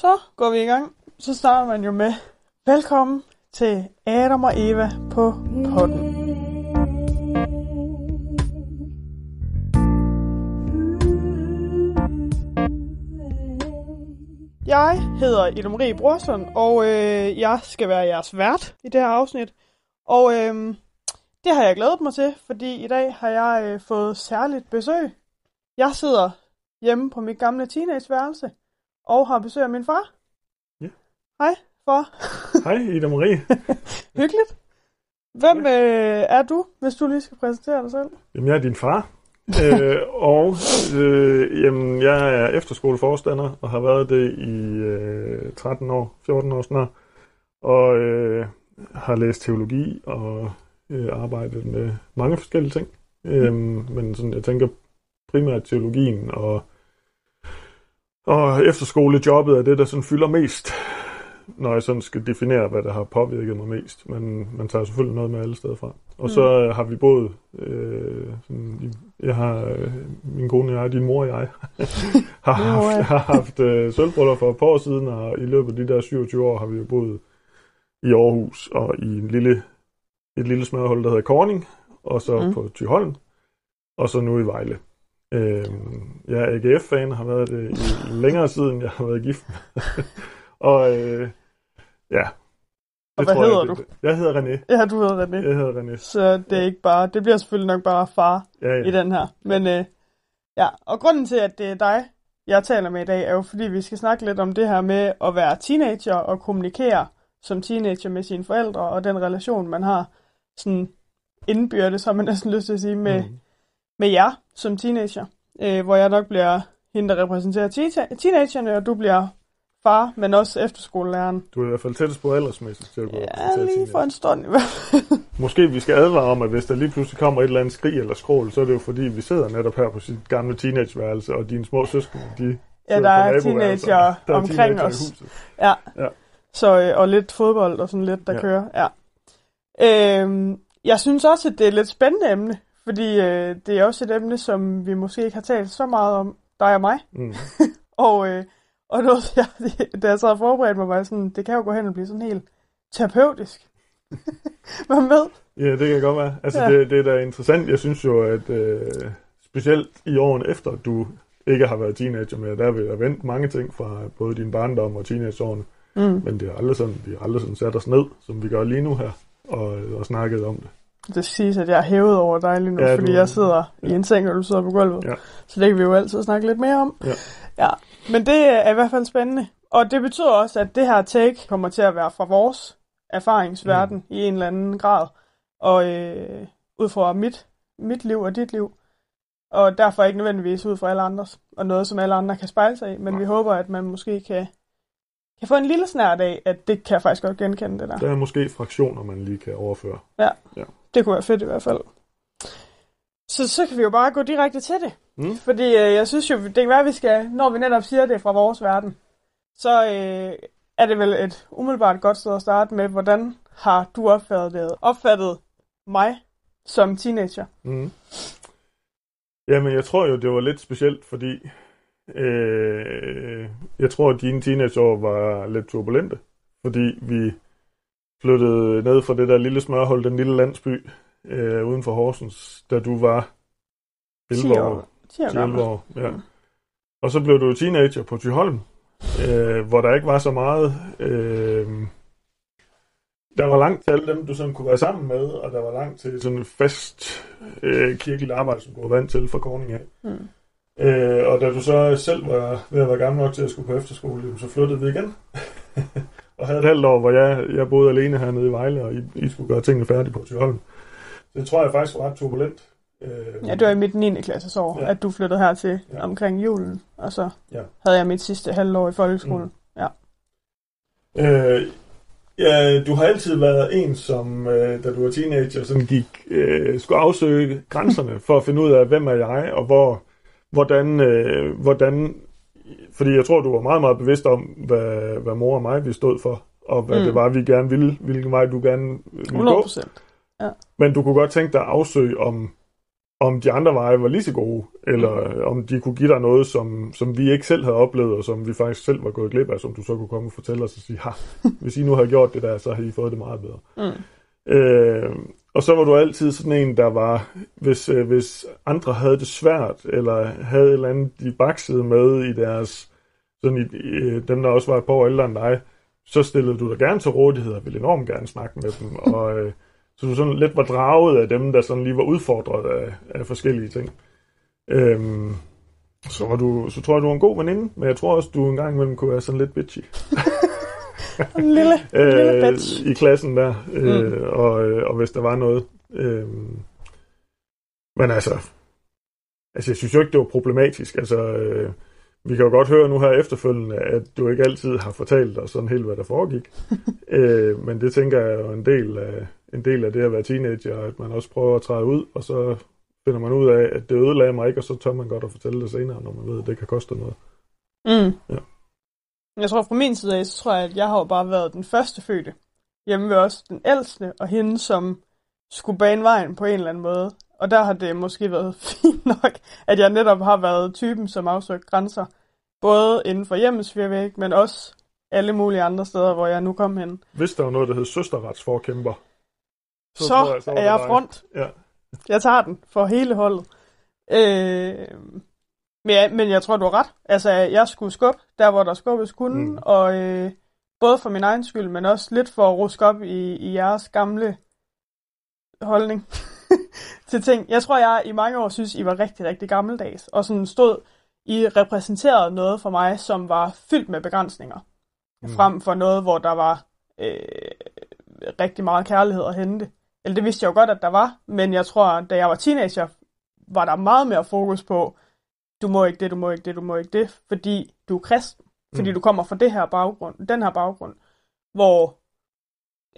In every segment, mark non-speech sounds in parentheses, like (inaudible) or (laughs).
Så går vi i gang. Så starter man jo med, velkommen til Adam og Eva på podden. Jeg hedder Ida Marie Brorsson, og øh, jeg skal være jeres vært i det her afsnit. Og øh, det har jeg glædet mig til, fordi i dag har jeg øh, fået særligt besøg. Jeg sidder hjemme på mit gamle teenageværelse og har besøg af min far. Ja. Hej, far. Hej, Ida Marie. (laughs) Hyggeligt. Hvem øh, er du, hvis du lige skal præsentere dig selv? Jamen, jeg er din far. (laughs) øh, og øh, jamen, jeg er efterskoleforstander og har været det i øh, 13 år, 14 år snart. Og øh, har læst teologi og øh, arbejdet med mange forskellige ting. Øh, men sådan, jeg tænker primært teologien og, og efterskolejobbet er det, der sådan fylder mest, når jeg sådan skal definere, hvad der har påvirket mig mest. Men man tager selvfølgelig noget med alle steder fra. Og mm. så har vi boet, øh, sådan, jeg har, øh, min kone og jeg, din mor og jeg, (laughs) har haft, har haft øh, sølvbryllup for et par år siden, og i løbet af de der 27 år har vi jo boet i Aarhus og i en lille, et lille smørhul, der hedder Korning, og så mm. på Tyholm, og så nu i Vejle. Øh, jeg er AGF-fan, har været det i længere siden, jeg har været gift. (laughs) og øh, ja. Og hvad hedder jeg, du? Det, jeg hedder René. Ja, du hedder René. Jeg hedder René. Så det er ikke bare, det bliver selvfølgelig nok bare far Ja, ja. i den her. Men øh, ja, og grunden til, at det er dig, jeg taler med i dag, er jo fordi, vi skal snakke lidt om det her med at være teenager og kommunikere som teenager med sine forældre, og den relation, man har sådan indbyrdes, har man næsten lyst til at sige, med, Mm. med jer som teenager. Øh, hvor jeg nok bliver hende, der repræsenterer te- teenagerne, og du bliver far, men også efterskolelæreren. Du er i hvert fald tættest på aldersmæssigt til at gå Ja, lige for en stund i hvert fald. (laughs) Måske vi skal advare om, at hvis der lige pludselig kommer et eller andet skrig eller skrål, så er det jo fordi, vi sidder netop her på sit gamle teenageværelse, og dine små søskende, de Ja, der er teenager Der er omkring teenager os. Ja. Ja. Så, øh, og lidt fodbold og sådan lidt, der Ja. kører. Ja. Øhm, jeg synes også, at det er et lidt spændende emne, fordi øh, det er også et emne, som vi måske ikke har talt så meget om, dig og mig. Mm. (laughs) Og, øh, og noget, (laughs) jeg, da jeg så har forberedt mig, var jeg sådan, det kan jo gå hen og blive sådan helt terapeutisk. (laughs) Hvad med? Ja, det kan godt være. Altså, Ja. det, det er da interessant. Jeg synes jo, at øh, specielt i årene efter, du ikke har været teenager mere, der vil der vendt mange ting fra både din barndom og teenageårene. Mm. Men det er aldrig sådan, vi har aldrig sådan sat os ned, som vi gør lige nu her, og, og snakket om det. Det siges, at jeg er hævet over dig lige nu, ja, Ja, fordi du- jeg sidder ja. i en seng, og du sidder på gulvet. Ja. Så det kan vi jo altid snakke lidt mere om. Ja. ja. Men det er i hvert fald spændende. Og det betyder også, at det her take kommer til at være fra vores erfaringsverden mm. i en eller anden grad. Og øh, ud fra mit, mit liv og dit liv. Og derfor ikke nødvendigvis ud fra alle andres. Og noget, som alle andre kan spejle sig i. Men Nej. vi håber, at man måske kan, kan få en lille snært af, at det kan jeg faktisk godt genkende det der. Der er måske fraktioner, man lige kan overføre. Det kunne være fedt i hvert fald. Så, så kan vi jo bare gå direkte til det. Mm. Fordi øh, jeg synes jo, det kan være, at vi skal, når vi netop siger det fra vores verden, så øh, er det vel et umiddelbart godt sted at starte med, hvordan har du opfattet, opfattet mig som teenager? Mm. Jamen, jeg tror jo, det var lidt specielt, fordi øh, jeg tror, at dine teenageår var lidt turbulente. Fordi vi flyttede ned fra det der lille smørhul, den lille landsby øh, uden for Horsens, da du var 11 10 år. år. 10 år 11 gammel. år, ja. Og så blev du teenager på Tyholm, øh, hvor der ikke var så meget... Øh, der var langt til alle dem, du sådan kunne være sammen med, og der var langt til sådan et fast øh, kirkeligt arbejde, som du var vant til fra Korning af. Mm. Øh, og da du så selv var ved at være gammel nok til at skulle på efterskole, så flyttede vi igen. (laughs) og havde et halvt år, hvor jeg, jeg boede alene hernede i Vejle, og I, I skulle gøre tingene færdige på. Så det tror jeg faktisk var ret turbulent. Øh, Ja, det var i mit 9. klasses år, ja. Ja. at du flyttede hertil ja. Ja. omkring julen, og så Ja. havde jeg mit sidste halvår i folkeskolen. Mm. Øh, ja, du har altid været en, som øh, da du var teenager, sådan gik, øh, skulle afsøge grænserne for at finde ud af, hvem er jeg, og hvor, hvordan, øh, hvordan, fordi jeg tror, du var meget, meget bevidst om, hvad, hvad mor og mig vi stod for, og hvad Mm. det var, vi gerne ville, hvilken vej du gerne ville 100 gå. procent. Men du kunne godt tænke dig at afsøge, om, om de andre veje var lige så gode, eller mm. om de kunne give dig noget, som, som vi ikke selv havde oplevet, og som vi faktisk selv var gået glip af, som du så kunne komme og fortælle os og sige, ha, (laughs) hvis I nu har gjort det der, så har I fået det meget bedre. Mm. Øh, og så var du altid sådan en, der var, hvis, øh, hvis andre havde det svært, eller havde et eller andet, de baksede med i deres, sådan i, i, dem der også var et par år ældre end dig, så stillede du dig gerne til rådighed og ville enormt gerne snakke med dem. (laughs) Og, øh, så du sådan lidt var draget af dem, der sådan lige var udfordret af, af forskellige ting. Øhm, så, var du, så tror jeg, du var en god veninde, men jeg tror også, du en gang imellem kunne være sådan lidt bitchy. (laughs) lille, en lille (laughs) øh, bitch. I klassen der, øh, mm. og, øh, og hvis der var noget. Øh, men altså, altså, jeg synes jo ikke, det var problematisk. Altså, øh, vi kan jo godt høre nu her efterfølgende, at du ikke altid har fortalt os sådan helt, hvad der foregik. (laughs) øh, men det tænker jeg er jo en del, af, en del af det at være teenager, at man også prøver at træde ud, og så finder man ud af, at det ødelagde mig ikke, og så tør man godt at fortælle det senere, når man ved, at det kan koste noget. Mm. Ja. Jeg tror fra min side af, så tror jeg, at jeg har jo bare været den første fødte. Hjemme ved os den ældste, og hende, som skulle bane vejen på en eller anden måde. Og der har det måske været (laughs) fint nok, at jeg netop har været typen, som afsøgt grænser. Både inden for hjemmets virvæg, men også alle mulige andre steder, hvor jeg nu kom hen. Hvis der var noget, der hed søsterretsforkæmper, så, så, jeg, så er jeg front. Ja. Jeg tager den for hele holdet. Øh, men, ja, men jeg tror, du har ret. Altså, jeg skulle skubbe der, hvor der skubbes kunne, mm. og øh, både for min egen skyld, men også lidt for at ruske op i, i jeres gamle holdning (laughs) til ting. Jeg tror, jeg i mange år synes, I var rigtig, rigtig gammeldags, og sådan stod, I repræsenterede noget for mig, som var fyldt med begrænsninger, mm. frem for noget, hvor der var øh, rigtig meget kærlighed at hente. Eller det vidste jeg jo godt, at der var, men jeg tror, da jeg var teenager, var der meget mere fokus på, du må ikke det, du må ikke det, du må ikke det, fordi du er kristen. Fordi mm. du kommer fra det her baggrund, den her baggrund, hvor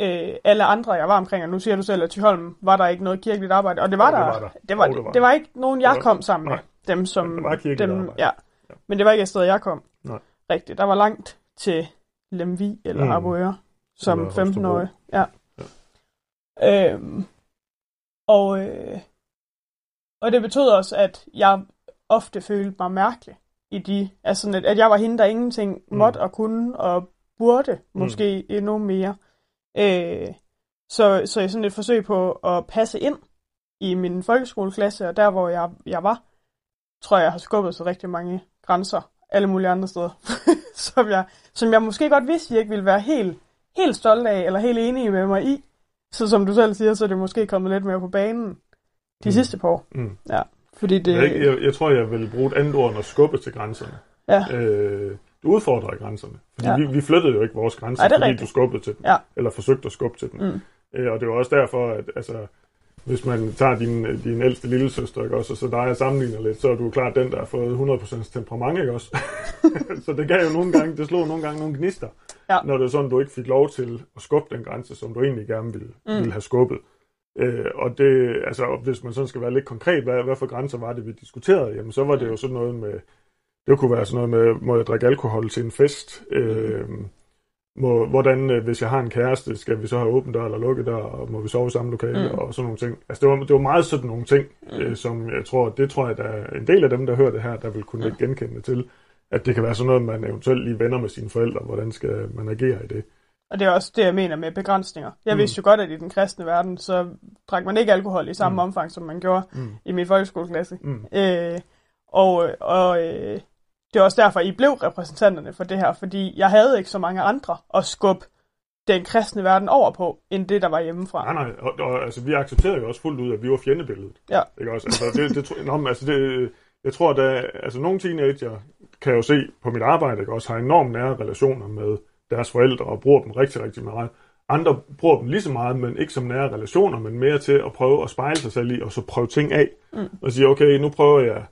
øh, alle andre, jeg var omkring, og nu siger du selv, at Tyholm var der ikke noget kirkeligt arbejde, og det var, ja, der, det var der. Det var, Jo, det var, det var ikke nogen, jeg kom sammen med. nej. Dem, som, Men der var dem, arbejde. ja. Ja. Men det var ikke et sted, jeg kom. Nej. Rigtigt. Der var langt til Lemvi eller Mm. Abuøre som Eller 15-årig. Ja. ja. Øhm, og, øh, og det betød også, at jeg ofte følte mig mærkelig i de, altså at, at jeg var hende, der ingenting Mm. måtte og kunne og burde måske mm. endnu mere. Øh, så, så i sådan et forsøg på at passe ind i min folkeskoleklasse, og der hvor jeg, jeg var, tror jeg, jeg har skubbet så rigtig mange grænser alle mulige andre steder, (laughs) som, jeg, som jeg måske godt vidste, I ikke ville være helt, helt stolte af, eller helt enige med mig i. Så som du selv siger, så er det måske kommet lidt mere på banen de Mm. mm. sidste par år. Mm. Ja, fordi det... Jeg, jeg, jeg tror, jeg vil bruge et andet ord end at skubbe til grænserne. Ja. Øh, du udfordrer grænserne. Fordi ja. Vi, vi flyttede jo ikke vores grænser, er fordi rigtigt. du skubbede til dem. Ja. Eller forsøgte at skubbe til dem. Mm. Øh, og det var også derfor, at altså, hvis man tager din, din ældste lille søster, ikke også, og så dig og sammenligner lidt, så er du klart den, der har fået 100% temperament, ikke også? (laughs) så det gav jo nogle gange, det slog nogle gange nogle gnister, Ja. når det er sådan, du ikke fik lov til at skubbe den grænse, som du egentlig gerne ville, mm. ville have skubbet. Øh, og det, altså, hvis man sådan skal være lidt konkret, hvad, hvad for grænser var det, vi diskuterede, jamen så var det jo sådan noget med, det kunne være sådan noget med, må jeg drikke alkohol til en fest? Øh, må, hvordan, øh, hvis jeg har en kæreste, skal vi så have åben dør eller lukket dør, og må vi sove i samme lokale, mm. Og sådan nogle ting. Altså det var, det var meget sådan nogle ting, mm. øh, som jeg tror, det tror jeg, der er en del af dem, der hører det her, der vil kunne ikke genkende til, at det kan være sådan noget, man eventuelt lige vender med sine forældre, hvordan skal man agere i det. Og det er også det, jeg mener med begrænsninger. Jeg Mm. vidste jo godt, at i den kristne verden, så drak man ikke alkohol i samme Mm. omfang, som man gjorde Mm. i min folkeskoleklasse. Mm. Øh, og og øh, det er også derfor, I blev repræsentanterne for det her, fordi jeg havde ikke så mange andre at skubbe den kristne verden over på, end det, der var hjemmefra. Nej, nej, og, og altså, vi accepterede jo også fuldt ud, at vi var fjendebilledet. Ja. Ikke også? Altså, det, det, nå, men altså, det, jeg tror, at altså, nogle teenager kan jo se på mit arbejde, ikke også, har enormt nære relationer med deres forældre, og bruger dem rigtig, rigtig meget. Andre bruger dem lige så meget, men ikke som nære relationer, men mere til at prøve at spejle sig selv i, og så prøve ting af. Mm. Og sige, okay, nu prøver jeg,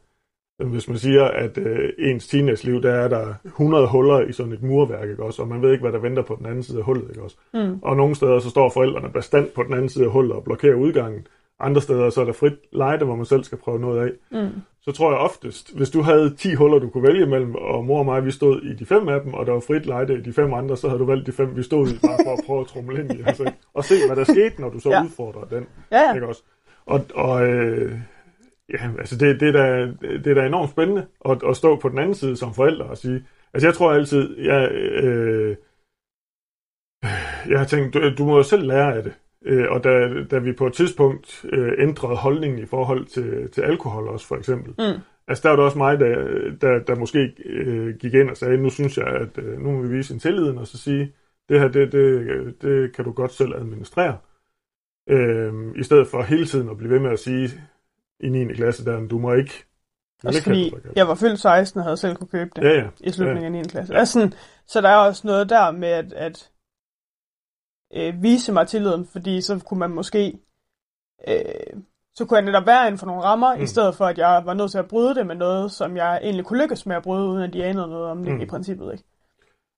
hvis man siger, at øh, ens teenage-liv, der er der 100 huller i sådan et murværk, ikke også? Og man ved ikke, hvad der venter på den anden side af hullet, ikke også? Mm. Og nogle steder, så står forældrene bestandt på den anden side af hullet og blokerer udgangen. Andre steder, så er der frit lejde, hvor man selv skal prøve noget af. Mm. Så tror jeg oftest, hvis du havde 10 huller, du kunne vælge mellem, og mor og mig, vi stod i de fem af dem, og der var frit lejde i de fem andre, så havde du valgt de fem, vi stod i, bare for at prøve at trumle ind i. (laughs) Altså, og se, hvad der skete, når du så ja. Udfordrer den. Ja. Ikke også? Og, og øh, Ja, altså det, det, er da, det er da enormt spændende at, at stå på den anden side som forældre og sige, altså jeg tror altid, jeg, øh, jeg har tænkt, du, du må jo selv lære af det. Øh, og da, da vi på et tidspunkt øh, ændrede holdningen i forhold til, til alkohol også, for eksempel, Mm. altså der var det også mig, der, der, der måske øh, gik ind og sagde, nu synes jeg, at øh, nu må vi vise en tilliden, og så sige, det her, det, det, det kan du godt selv administrere. Øh, I stedet for hele tiden at blive ved med at sige i 9. klasse, der, du må ikke. Også ikke have fordi det, Rikke." jeg var fyldt 16 og havde selv kunne købe det Ja, ja. i slutningen af 9. klasse. Altså sådan, så der er også noget der med at, at øh, vise mig tilliden, fordi så kunne man måske øh, så kunne jeg netop være inden for nogle rammer, mm. I stedet for at jeg var nødt til at bryde det med noget, som jeg egentlig kunne lykkes med at bryde, uden at de anede noget om det Mm. i princippet. Ikke?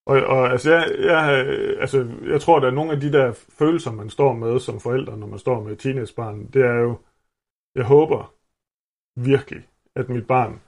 Og, og altså, jeg, jeg, altså, jeg tror, at der er nogle af de der følelser, man står med som forældre, når man står med et teenagebarn, det er jo, jeg håber virkelig, at mit barn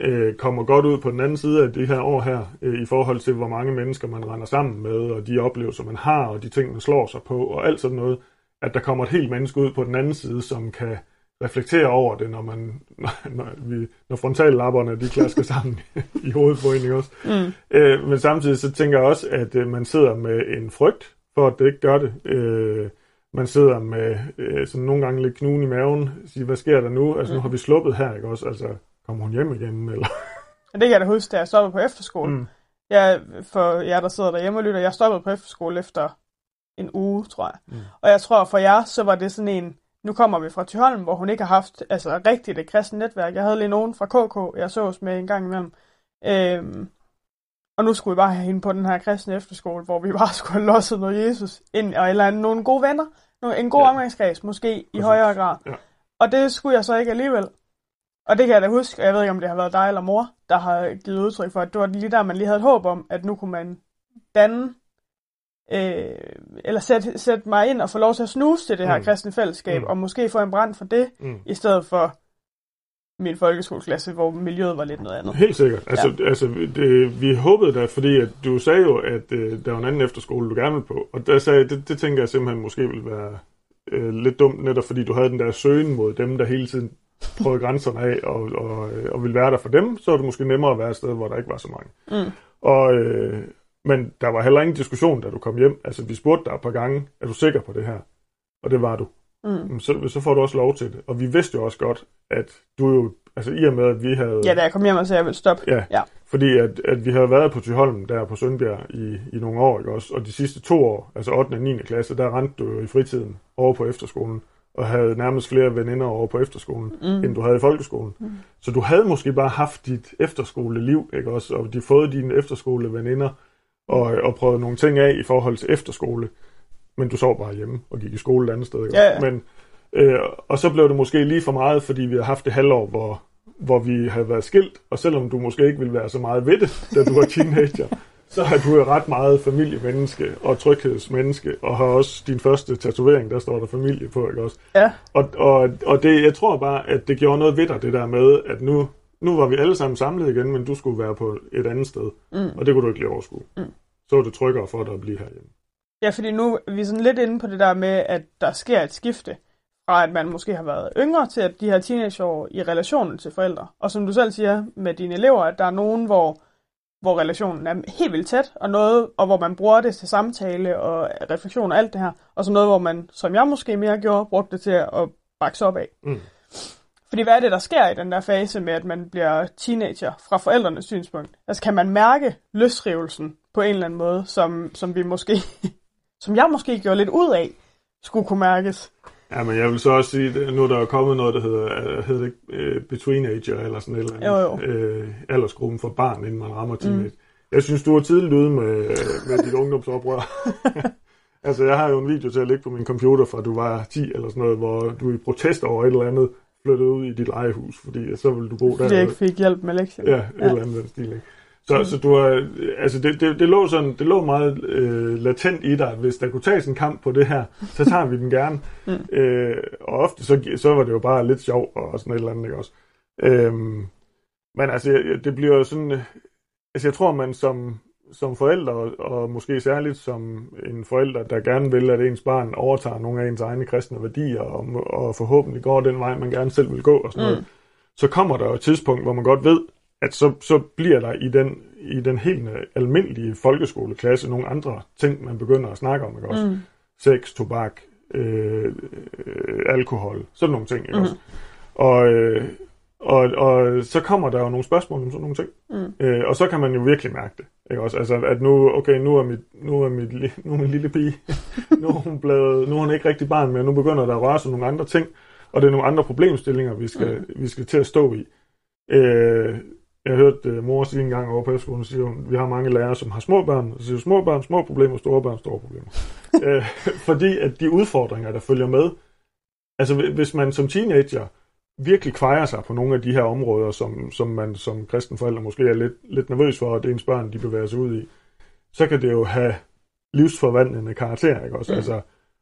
øh, kommer godt ud på den anden side af det her år her, øh, i forhold til, hvor mange mennesker man render sammen med, og de oplevelser, man har, og de ting, man slår sig på, og alt sådan noget, at der kommer et helt menneske ud på den anden side, som kan reflektere over det, når man når, (laughs) når, vi, når frontallapperne de klasker (laughs) sammen i hovedet på en, ikke også? Mm. Øh, men samtidig så tænker jeg også, at øh, man sidder med en frygt for, at det ikke gør det. Øh, man sidder med øh, sådan nogle gange lidt knugen i maven, siger, hvad sker der nu? Altså nu har vi sluppet her, ikke også? Altså, kommer hun hjem igen? Eller? (laughs) Det kan jeg da huske, da jeg stoppede på efterskole. Mm. Jeg, for jer, der sidder derhjemme og lytter, jeg stoppede på efterskole efter en uge, tror jeg. Mm. Og jeg tror, for jer, så var det sådan en, nu kommer vi fra Thyholm, hvor hun ikke har haft altså, rigtigt et kristent netværk. Jeg havde lige nogen fra KK, jeg sås med en gang imellem. Øhm, og nu skulle vi bare have hende på den her kristne efterskole, hvor vi bare (laughs) skulle have losset noget Jesus ind, og eller nogle gode venner, en god ja. omgangskreds, måske i Præcis. højere grad. Ja. Og det skulle jeg så ikke alligevel. Og det kan jeg da huske, og jeg ved ikke, om det har været dig eller mor, der har givet udtryk for, at det var lige der, man lige havde et håb om, at nu kunne man danne, øh, eller sætte, sætte mig ind og få lov til at snuse til det her Mm. kristne fællesskab, Mm. og måske få en brand for det, Mm. i stedet for min folkeskoleklasse, hvor miljøet var lidt noget andet. Helt sikkert. Altså, ja. altså det, vi håbede da, fordi at du sagde jo, at øh, der var en anden efterskole, du gerne ville på. Og der sagde det, det tænker jeg simpelthen måske ville være øh, lidt dumt, netop fordi du havde den der søgen mod dem, der hele tiden prøvede grænserne af og, og, øh, og ville være der for dem, så var det måske nemmere at være et sted, hvor der ikke var så mange. Mm. Og, øh, men der var heller ingen diskussion, da du kom hjem. Altså, vi spurgte dig et par gange, er du sikker på det her? Og det var du. Mm. Så, så får du også lov til det. Og vi vidste jo også godt, at du jo, altså i og med, at vi havde... Ja, da jeg kom hjem og sagde, at jeg ville stoppe. Ja, Ja. fordi at, at vi havde været på Thyholm der på Sønbjerg i, i nogle år, ikke også? Og de sidste to år, altså 8. og 9. klasse, der rendte du jo i fritiden over på efterskolen, og havde nærmest flere veninder over på efterskolen, mm. end du havde i folkeskolen. Mm. Så du havde måske bare haft dit efterskoleliv, ikke også? Og de fået dine efterskoleveninder, og, og prøvet nogle ting af i forhold til efterskole. Men du sov bare hjemme og gik i skole et andet sted, ikke? Ja, ja. Men, øh, og så blev det måske lige for meget, fordi vi har haft det halvår, hvor, hvor vi havde været skilt, og selvom du måske ikke ville være så meget ved det, da du var teenager, (laughs) så har du jo ret meget familiemenneske og tryghedsmenneske, og har også din første tatovering, der står der familie på, ikke også? Ja. Og, og, og det, jeg tror bare, at det gjorde noget ved dig, det der med, at nu, nu var vi alle sammen samlet igen, men du skulle være på et andet sted, Mm. og det kunne du ikke lige overskue. Mm. Så var det tryggere for dig at blive herhjemme. Ja, fordi nu er vi sådan lidt inde på det der med, at der sker et skifte fra at man måske har været yngre til at de her teenageår i relationen til forældre. Og som du selv siger med dine elever, at der er nogen, hvor, hvor relationen er helt vildt tæt, og noget, og hvor man bruger det til samtale og refleksion og alt det her. Og så noget, hvor man, som jeg måske mere gjorde, brugte det til at bakse op af. Mm. Fordi hvad er det, der sker i den der fase med, at man bliver teenager fra forældrenes synspunkt? Altså kan man mærke løsrivelsen på en eller anden måde, som, som vi måske, (laughs) som jeg måske gjorde lidt ud af, skulle kunne mærkes? Ja, men jeg vil så også sige, at nu er der kommet noget, der hedder, øh, hedder det ikke, uh, Betweenager, eller sådan et eller andet. Jo, jo. Uh, aldersgruppen for barn, inden man rammer teenage. Mm. Jeg synes, du er tidligt ude med, med dit ungdomsoprør. (laughs) altså, jeg har jo en video til at ligge på min computer fra du var 10 eller sådan noget, hvor du i protest over et eller andet flyttede ud i dit legehus, fordi så ville du bo der. Fordi jeg ikke fik hjælp med lektier. Ja, et ja. eller andet stil, ikke? Så, så du har, altså det, det, det, lå sådan, det lå meget øh, latent i dig, hvis der kunne tages en kamp på det her, så tager vi den gerne. mm. øh, og ofte så, så var det jo bare lidt sjov og sådan et eller andet, ikke også? Øhm, men altså, det bliver jo sådan, altså jeg tror, man som, som forældre, og, og måske særligt som en forælder, der gerne vil, at ens barn overtager nogle af ens egne kristne værdier, og, og forhåbentlig går den vej, man gerne selv vil gå og sådan Mm. noget, så kommer der jo et tidspunkt, hvor man godt ved, at så, så bliver der i den, i den helt almindelige folkeskoleklasse nogle andre ting, man begynder at snakke om, ikke også? Mm. Sex, tobak, øh, øh, alkohol, sådan nogle ting, ikke Mhm. også? Og, øh, og, og så kommer der jo nogle spørgsmål om sådan nogle ting. Mm. Øh, og så kan man jo virkelig mærke det. Ikke også? Altså, at nu, okay, nu er, mit, nu er, mit, nu er min lille pige, (laughs) nu er hun blevet, nu er hun ikke rigtig barn mere, nu begynder der at røre sig nogle andre ting, og det er nogle andre problemstillinger, vi skal, mm. vi skal til at stå i. Øh, jeg har hørt uh, mor sige en gang over på efterskolen, siger hun, vi har mange lærere, som har små børn, og så siger små børn, små problemer, store børn, store problemer. (laughs) øh, fordi at de udfordringer, der følger med, altså hvi- hvis man som teenager virkelig kvejer sig på nogle af de her områder, som, som man som kristen forælder måske er lidt, lidt nervøs for, at ens børn de bevæger sig ud i, så kan det jo have livsforvandlende karakter, ikke også? Mm. Altså,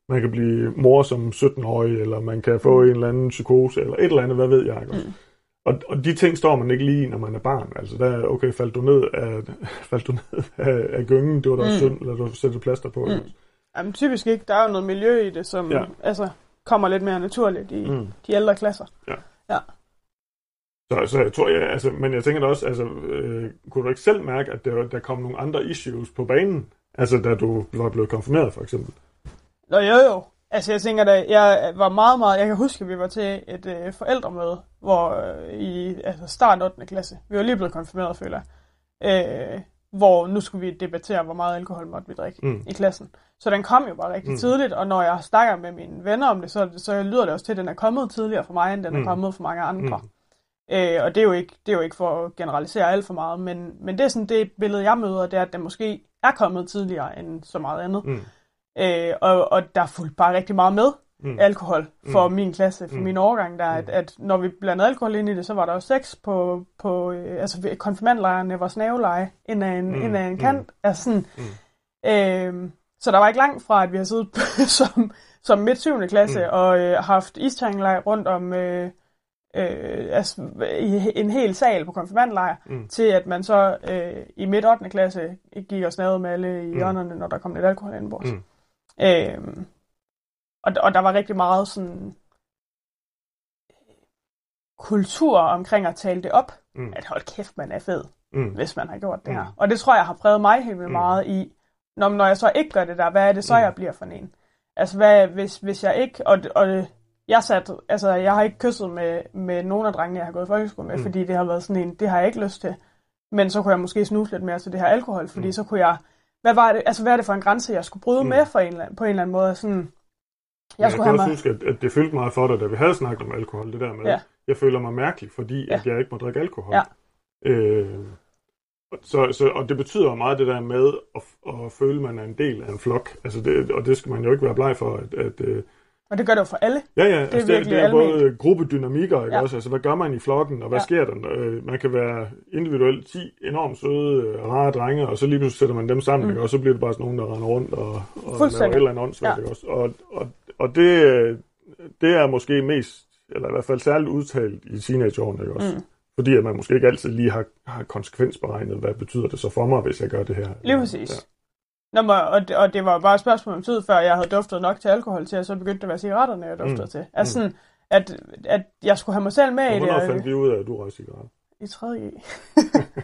man kan blive mor som 17-årig, eller man kan få en eller anden psykose, eller et eller andet, hvad ved jeg, ikke også? Mm. Og, og de ting står man ikke lige når man er barn. Altså, der er, okay, faldt du ned af, (laughs) faldt du ned af, af gyngen, det var da Mm. synd, eller du sætter plaster på. Mm. Jamen, typisk ikke. Der er jo noget miljø i det, som ja. Ja. altså, kommer lidt mere naturligt i mm. De ældre klasser. Så, så jeg tror, jeg, altså, men jeg tænker da også, altså, øh, kunne du ikke selv mærke, at der, der kom nogle andre issues på banen? Altså, da du var blevet konfirmeret, for eksempel. Nå jo jo. Altså jeg tænker da, jeg var meget, meget, jeg kan huske, at vi var til et øh, forældremøde, hvor øh, i altså start 8. klasse, vi var lige blevet konfirmeret, føler jeg, øh, hvor nu skulle vi debattere, hvor meget alkohol måtte vi drikke Mm. i klassen. Så den kom jo bare rigtig mm. Tidligt, og når jeg snakker med mine venner om det, så, så lyder det også til, at den er kommet tidligere for mig, end den er Mm. kommet for mange andre. Mm. Øh, og det er, jo ikke, det er jo ikke for at generalisere alt for meget, men, men det er sådan det billede, jeg møder, det er, at den måske er kommet tidligere end så meget andet. Mm. Øh, og, og der er fulgt bare rigtig meget med Mm. alkohol for Mm. min klasse, for Mm. min årgang, der, at, Mm. at når vi blandede alkohol ind i det, så var der jo sex på, på øh, altså konfirmandlejrene var snaveleje ind af en, Mm. mm. ind af en Mm. kant. Altså sådan, Mm. øh, så der var ikke langt fra, at vi har siddet (laughs) som, som midt 7. klasse Mm. og øh, haft isterninglejr rundt om øh, øh, altså, i en hel sal på konfirmandlejr, Mm. til at man så øh, i midt 8. klasse gik og snavede med alle i Mm. hjørnerne, når der kom lidt alkohol indenbords. Mm. Øhm, og, og der var rigtig meget sådan kultur omkring at tale det op, Mm. at hold kæft, man er fed, Mm. hvis man har gjort det Mm. her. Og det tror jeg har præget mig helt vildt Mm. meget i, når, når jeg så ikke gør det der, hvad er det så, Mm. jeg bliver for en? Altså, hvad, hvis, hvis jeg ikke, og, og jeg sat, altså, jeg har ikke kysset med, med nogen af drengene, jeg har gået i folkeskole med, Mm. fordi det har været sådan en, det har jeg ikke lyst til. Men så kunne jeg måske snuse lidt mere til det her alkohol, fordi Mm. så kunne jeg, hvad var det, altså hvad er det for en grænse, jeg skulle bryde Mm. med for en, eller anden- på en eller anden måde? Sådan, Jeg, jeg skulle kan have også mig, huske, at, at det fyldte meget for dig, da vi havde snakket om alkohol, det der med, Ja. jeg føler mig mærkelig, fordi Ja. at jeg ikke må drikke alkohol. Ja. Øh, så, så, og det betyder meget det der med at, at føle, at man er en del af en flok. Altså det, og det skal man jo ikke være bleg for. At, at, øh, og det gør det jo for alle. ja, ja, altså det, det er både gruppedynamikker, ikke Ja. også? Altså hvad gør man i flokken, og hvad Ja. sker der? Øh, man kan være individuelt 10 enormt søde, øh, rare drenge, og så lige pludselig sætter man dem sammen, Mm. ikke? og så bliver det bare sådan nogen, der render rundt og, og laver et eller andet åndssvagt, Ja. ikke også? Og, og, og det, det er måske mest, eller i hvert fald særligt udtalt i teenageårene, ikke også? Mm. Fordi at man måske ikke altid lige har, har konsekvensberegnet, hvad betyder det så for mig, hvis jeg gør det her. Lige præcis. Nå, men, og, det, og det var bare et spørgsmål om tid, før jeg havde duftet nok til alkohol til, at så begyndte det at være cigaretterne, jeg duftede Mm. til. Altså sådan, at, at jeg skulle have mig selv med Ja. i Og hvornår det. fandt vi ud af, at du røg cigaret? I 3. (laughs)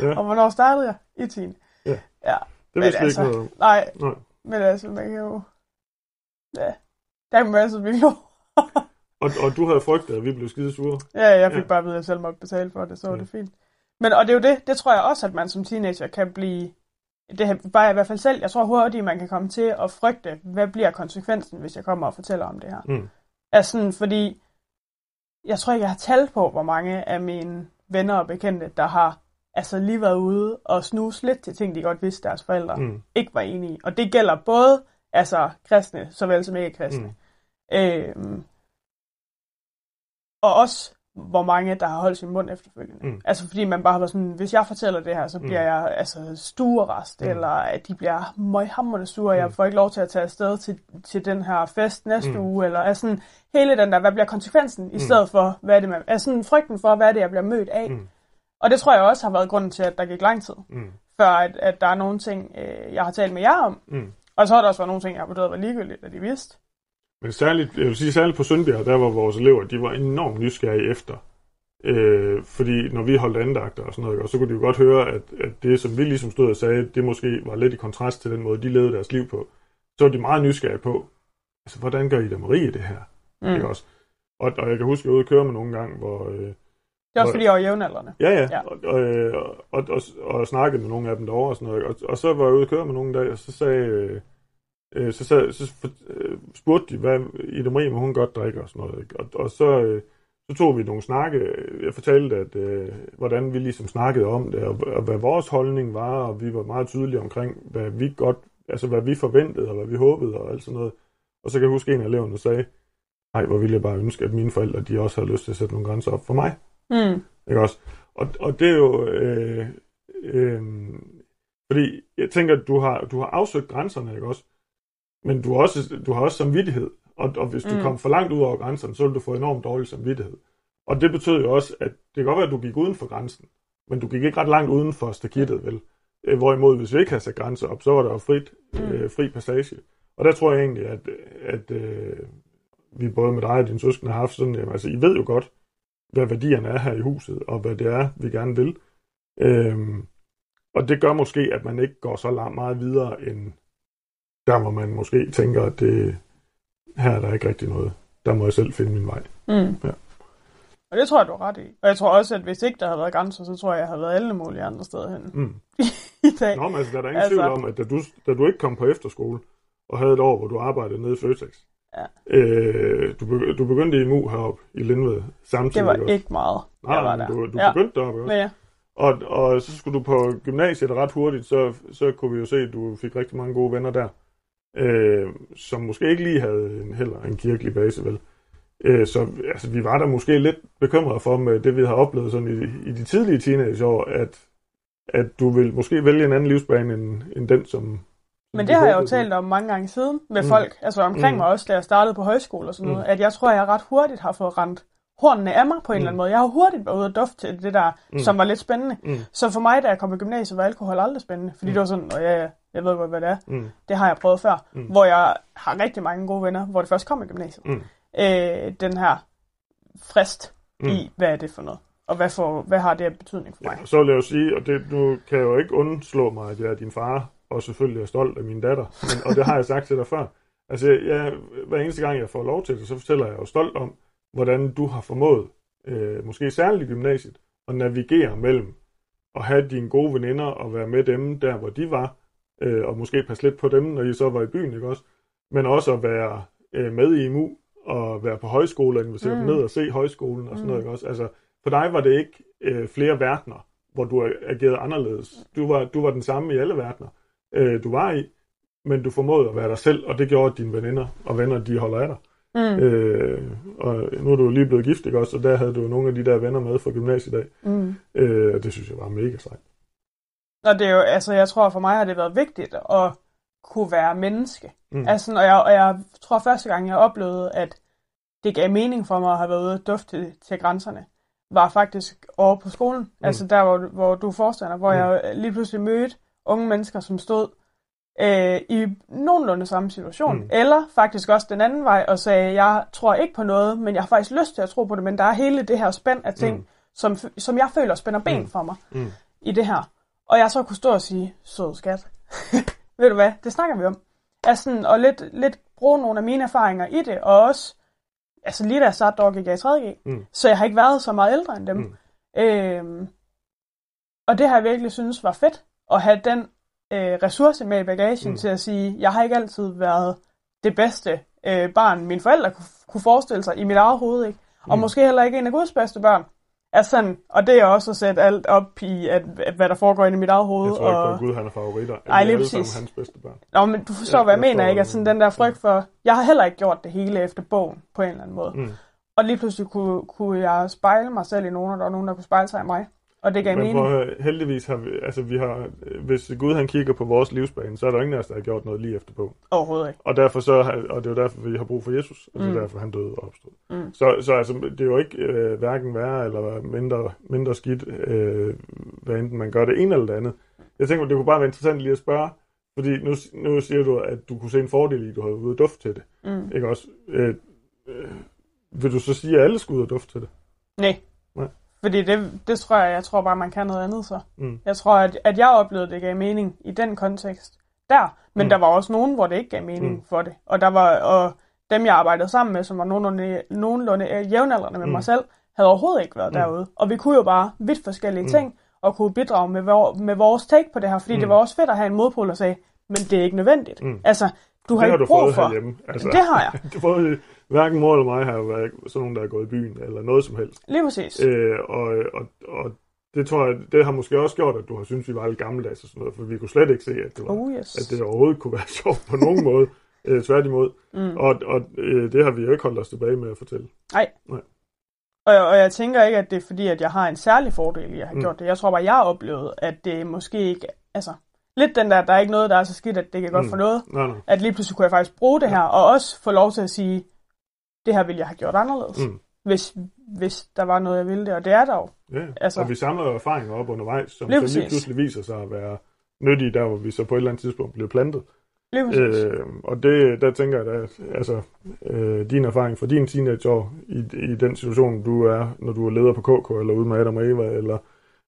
Ja. Og hvornår startede jeg? I 10. Ja. ja. Det vidste vi altså- ikke noget. Nej, Nej. men altså, man kan jo... Ja, der kan man altid blive. (laughs) Og, og du havde frygtet, at vi blev skide sure. Ja, jeg fik Ja. bare at vide, at jeg selv måtte betale for det, så var Mm. det fint. Men, og det er jo det, det tror jeg også, at man som teenager kan blive, det har- bare i hvert fald selv, jeg tror hurtigt, man kan komme til at frygte, hvad bliver konsekvensen, hvis jeg kommer og fortæller om det her. Mm. Altså sådan, fordi, jeg tror ikke, jeg har talt på, hvor mange af mine venner og bekendte, der har altså lige været ude og snuse lidt til ting, de godt vidste, deres forældre Mm. ikke var enige i. Og det gælder både altså kristne, såvel som ikke kristne. Mm. Øhm, og også, hvor mange, der har holdt sin mund efterfølgende. Mm. Altså, fordi man bare har været sådan, hvis jeg fortæller det her, så bliver Mm. jeg altså stuerest, Mm. mm. eller at de bliver møghamrende sure, og jeg Mm. får ikke lov til at tage afsted til, til den her fest næste Mm. mm. uge, eller altså sådan, hele den der, hvad bliver konsekvensen, i Mm. stedet for, hvad er det, man, altså sådan frygten for, hvad er det, jeg bliver mødt af. Mm. Og det tror jeg også har været grunden til, at der gik lang tid, Mm. før at, at der er nogle ting, øh, jeg har talt med jer om, Mm. og så har der også været nogle ting, jeg har vurderet var ligegyldigt, at de vidste. Men særligt, jeg vil sige, særligt på Sønbjerg, der var vores elever, de var enormt nysgerrige efter, Øh, fordi når vi holdt andagter og sådan noget, og så kunne de jo godt høre, at, at det, som vi ligesom stod og sagde, det måske var lidt i kontrast til den måde, de levede deres liv på. Så var de meget nysgerrige på, altså, hvordan gør I da Marie det her? Mm. Ikke også? Og, og jeg kan huske, at jeg var ude og køre med nogle gange, hvor... Øh, det er også fordi, jeg var jævnaldrende. Ja, ja. ja. Og, og, og, og, og, og snakkede med nogle af dem derovre og sådan noget. Og, og så var jeg ude og køre med nogle dage, og så sagde... Øh, øh så, så, så øh, spurgte de, hvad Ida Marie må hun godt drikke og sådan noget. Ikke? Og, og så, øh, så tog vi nogle snakke. Jeg fortalte, at øh, hvordan vi ligesom snakkede om det, og, og hvad vores holdning var, og vi var meget tydelige omkring, hvad vi godt, altså hvad vi forventede, og hvad vi håbede, og alt sådan noget. Og så kan jeg huske, en af eleverne sagde, nej, hvor ville jeg bare ønske, at mine forældre, de også havde lyst til at sætte nogle grænser op for mig. Mm. Ikke også? Og, og det er jo, øh, øh, fordi jeg tænker, at du har, du har afsøgt grænserne, ikke også? Men du har også, du har også samvittighed. Og, og hvis du mm. kom for langt ud over grænserne, så ville du få enormt dårlig samvittighed. Og det betød jo også, at det kan godt være, at du gik uden for grænsen, men du gik ikke ret langt uden for stakittet, vel? Øh, hvorimod, hvis vi ikke havde sat grænser op, så var der jo frit, mm. øh, fri passage. Og der tror jeg egentlig, at, at øh, vi både med dig og dine søskende har haft sådan, jamen, altså, I ved jo godt, hvad værdierne er her i huset, og hvad det er, vi gerne vil. Øhm, og det gør måske, at man ikke går så langt meget videre, end der, hvor man måske tænker, at det, her er der ikke rigtig noget. Der må jeg selv finde min vej. Mm. Ja. Og det tror jeg, du er ret i. Og jeg tror også, at hvis ikke der havde været grænser, så tror jeg, jeg havde været alle mulige andre steder hen mm. (laughs) i dag. Nå, men altså, der er der ingen altså... tvivl om, at da du, da du ikke kom på efterskole, og havde et år, hvor du arbejdede nede i Føtex, ja. øh, du, begy- du begyndte i MU heroppe i Lindved samtidig. Det var også. ikke meget, Nej, jeg var der. du, du ja. begyndte deroppe også. Ja. Og, og så skulle du på gymnasiet ret hurtigt, så, så kunne vi jo se, at du fik rigtig mange gode venner der øh, som måske ikke lige havde en, heller en kirkelig base, vel? Øh, så altså, vi var der måske lidt bekymrede for med det, vi har oplevet sådan i, i de tidlige teenageår, at, at du vil måske vælge en anden livsbane end, end den, som... Men det har jeg jo talt om mange gange siden med mm. folk, altså omkring mm. mig også, da jeg startede på højskole og sådan noget, mm. at jeg tror, jeg ret hurtigt har fået rent hornene af mig på en mm. eller anden måde. Jeg har hurtigt været ude og dufte til det der, mm. som var lidt spændende. Mm. Så for mig, da jeg kom i gymnasiet, var alkohol aldrig spændende. Fordi mm. det var sådan, og ja, jeg ved godt, hvad det er. Mm. Det har jeg prøvet før. Mm. Hvor jeg har rigtig mange gode venner, hvor det først kom i gymnasiet. Mm. Øh, den her frist mm. i, hvad er det for noget? Og hvad, for, hvad har det af betydning for mig? Ja, så vil jeg jo sige, og det, nu kan jeg jo ikke undslå mig, at jeg er din far, og selvfølgelig er stolt af min datter. Men, og det har jeg sagt til dig før. Altså, jeg, hver eneste gang, jeg får lov til det, så fortæller jeg jo stolt om, hvordan du har formået, øh, måske særligt i gymnasiet, at navigere mellem at have dine gode veninder og være med dem der, hvor de var, øh, og måske passe lidt på dem, når I så var i byen, ikke også? Men også at være øh, med i IMU, og være på højskole, og invitere mm. ned og se højskolen og sådan mm. noget, ikke også? Altså, for dig var det ikke øh, flere verdener, hvor du agerede anderledes. Du var, du var den samme i alle verdener, øh, du var i, men du formåede at være dig selv, og det gjorde, at dine veninder og venner, de holder af dig. Mm. Øh, og nu er du lige blevet gift, ikke også? Og der havde du nogle af de der venner med fra gymnasiet i dag. Mm. Øh, og det synes jeg var mega sejt. Og det er jo, altså jeg tror for mig har det været vigtigt at kunne være menneske. Mm. Altså, og jeg, og jeg tror første gang, jeg oplevede, at det gav mening for mig at have været ude og dufte til, til grænserne, var faktisk over på skolen. Mm. Altså der, hvor, hvor du forstander, hvor mm. jeg lige pludselig mødte unge mennesker, som stod øh, i nogenlunde samme situation. Mm. Eller faktisk også den anden vej og sagde, jeg tror ikke på noget, men jeg har faktisk lyst til at tro på det, men der er hele det her spænd af ting, mm. som, som jeg føler spænder ben mm. for mig mm. i det her. Og jeg så kunne stå og sige, sød skat, (laughs) ved du hvad, det snakker vi om. Altså, og lidt, lidt bruge nogle af mine erfaringer i det, og også, altså lige da jeg satte dog gik jeg i 3G, mm. så jeg har ikke været så meget ældre end dem. Mm. Øhm, og det har jeg virkelig synes var fedt, at have den øh, ressource med i bagagen mm. til at sige, jeg har ikke altid været det bedste øh, barn, mine forældre kunne, kunne forestille sig i mit eget hoved, ikke? Og mm. måske heller ikke en af Guds bedste børn er sådan, og det er også at sætte alt op i, at, at hvad der foregår inde i mit eget hoved. Jeg tror ikke og... at Gud han er favoritter. Nej, lige præcis. hans bedste børn. Nå, men du forstår, ja, hvad jeg, jeg mener, ikke? Altså sådan den der frygt for, jeg har heller ikke gjort det hele efter bogen, på en eller anden måde. Mm. Og lige pludselig kunne, kunne jeg spejle mig selv i nogen, og der var nogen, der kunne spejle sig i mig. Og det gav Men mening. For, heldigvis har vi, altså vi har, hvis Gud han kigger på vores livsbane, så er der ingen af os, der har gjort noget lige efter på. Overhovedet ikke. Og, derfor så, og det er jo derfor, vi har brug for Jesus, og det er mm. derfor, han døde og opstod. Mm. Så, så altså, det er jo ikke øh, hverken værre eller mindre, mindre skidt, øh, hvad enten man gør det ene eller det andet. Jeg tænker, det kunne bare være interessant lige at spørge, fordi nu, nu siger du, at du kunne se en fordel i, at du havde ude duft til det. Mm. Ikke også? Øh, øh, vil du så sige, at alle skulle ud og dufte til det? Nej. Nej. Fordi det, det tror jeg, jeg tror bare, man kan noget andet så. Mm. Jeg tror, at, at jeg oplevede, at det gav mening i den kontekst der. Men Mm. der var også nogen, hvor det ikke gav mening Mm. for det. Og der var, og dem, jeg arbejdede sammen med, som var nogenlunde, nogenlunde øh, jævnaldrende med Mm. mig selv, havde overhovedet ikke været Mm. derude. Og vi kunne jo bare vidt forskellige Mm. ting, og kunne bidrage med, vor, med vores take på det her, fordi Mm. det var også fedt at have en modpol, der sagde, men det er ikke nødvendigt. Mm. Altså, du har det har ikke du brug fået for... herhjemme. Altså, Det har jeg. (laughs) fået, hverken mor eller mig har jo været sådan nogen, der er gået i byen, eller noget som helst. Lige præcis. Øh, og, og, og det tror jeg, det har måske også gjort, at du har syntes, vi var lidt gammeldags og sådan noget, for vi kunne slet ikke se, at det, var, Oh yes. at det overhovedet kunne være (laughs) sjovt på nogen (laughs) måde. Øh, tværtimod. Mm. Og, og øh, det har vi jo ikke holdt os tilbage med at fortælle. Og, og jeg tænker ikke, at det er fordi, at jeg har en særlig fordel i at have mm. gjort det. Jeg tror bare, jeg har oplevet, at det måske ikke... Altså, lidt den der, der er ikke noget, der er så skidt, at det kan godt Mm. for noget. Nej, nej. At lige pludselig kunne jeg faktisk bruge det her, og også få lov til at sige, det her ville jeg have gjort anderledes, Mm. hvis, hvis der var noget, jeg ville det. Og det er der jo. Ja. Altså, og vi samler jo erfaringer op undervejs, som Lige så lige pludselig viser sig at være nyttige, der hvor vi så på et eller andet tidspunkt bliver plantet. Øh, og det, der tænker jeg, at altså, øh, din erfaring fra din teenageår i, i den situation, du er, når du er leder på KK, eller ude med Adam og Eva, eller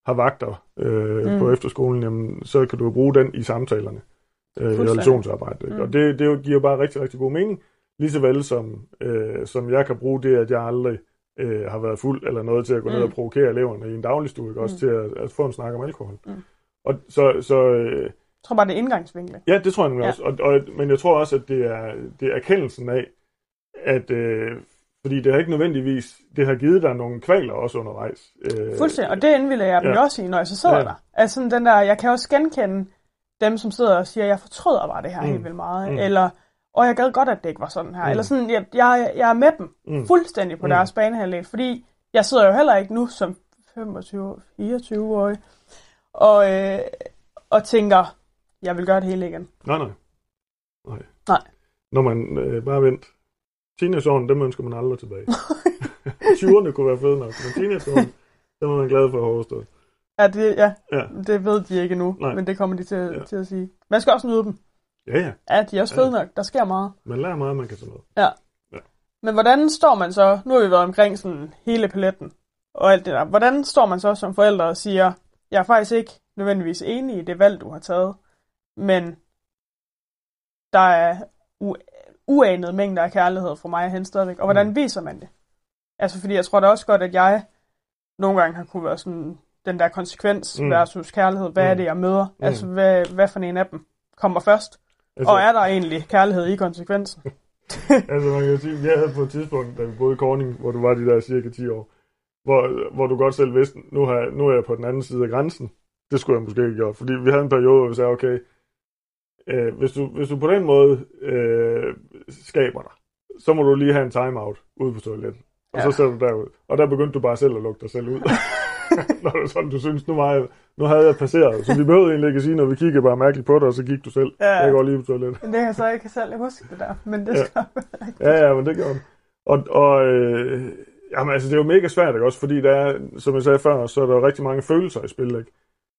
har vagter øh, mm. Mm. på efterskolen, jamen, så kan du jo bruge den i samtalerne, øh, i relationsarbejdet. Mm. Mm. Og det, det giver bare rigtig, rigtig god mening. Lige så vel som, øh, som jeg kan bruge det, at jeg aldrig øh, har været fuld eller noget til at gå mm. ned Mm. og provokere eleverne i en dagligstue, ikke? også Mm. til at, at få en snak om alkohol. Mm. Og så, så øh, Jeg tror bare, det er indgangsvinklen. Ja, det tror jeg nemlig. Ja. også. Og, og, men jeg tror også, at det er, det er erkendelsen af, at øh, fordi det har ikke nødvendigvis, det har givet dig nogle kvaler også undervejs. Øh, Fuldstændig. Og det indvilder jeg dem ja. også i, når jeg så sidder Ja. der. Altså sådan den der, jeg kan også genkende dem, som sidder og siger, jeg fortryder bare det her Mm. helt vildt meget. Mm. Eller, og jeg gad godt, at det ikke var sådan her. Mm. Eller sådan, jeg, jeg, jeg er med dem Mm. fuldstændig på Mm. mm. deres banehalvdel, fordi jeg sidder jo heller ikke nu som 25-24-årig og, øh, og tænker, jeg vil gøre det hele igen. Nej, nej. Nej. Nej. Når man øh, bare vent. Teenageårene, dem ønsker man aldrig tilbage. (laughs) 20'erne kunne være fede nok, men teenageårene, dem er man glad for at have overstået. Ja, det, ja, Ja, det ved de ikke nu, Nej. men det kommer de til, Ja. ja. til at sige. Man skal også nyde dem. ja, ja. Ja, de er også Ja. fede nok. Der sker meget. Man lærer meget, man kan tage noget. Men hvordan står man så, nu har vi været omkring sådan hele paletten og alt det der, hvordan står man så som forældre og siger, jeg er faktisk ikke nødvendigvis enig i det valg, du har taget, men der er u- uanede mængder af kærlighed fra mig og hende stadigvæk, og hvordan Mm. viser man det? Altså fordi jeg tror da også godt, at jeg nogle gange har kunne være sådan, den der konsekvens Mm. versus kærlighed, hvad er Mm. det, jeg møder? Mm. Altså hvad, hvad for en af dem kommer først? Altså, Og er der egentlig kærlighed i konsekvensen? (laughs) altså man kan jo sige, jeg havde på et tidspunkt, da vi boede i Korning, hvor du var de der cirka 10 år, hvor, hvor du godt selv vidste, nu, har, nu er jeg på den anden side af grænsen. Det skulle jeg måske ikke gjort, fordi vi havde en periode, hvor vi sagde, okay, øh, hvis, du, hvis du på den måde øh, skaber dig, så må du lige have en timeout ude på toilettet. Og ja. så sætter du derud. Og der begyndte du bare selv at lukke dig selv ud. (laughs) Når det sådan, du synes, nu, var jeg, nu havde jeg passeret. Så vi behøvede egentlig ikke at sige, når vi kiggede bare mærkeligt på dig, og så gik du selv. Ja. Jeg går lige på toilettet. Men det kan jeg så ikke selv huske det der, men det Ja. skal Ja, ja, men det gjorde. Og, og øh, jamen, altså, det er jo mega svært, ikke? Også fordi der er, som jeg sagde før, så er der jo rigtig mange følelser i spil, ikke?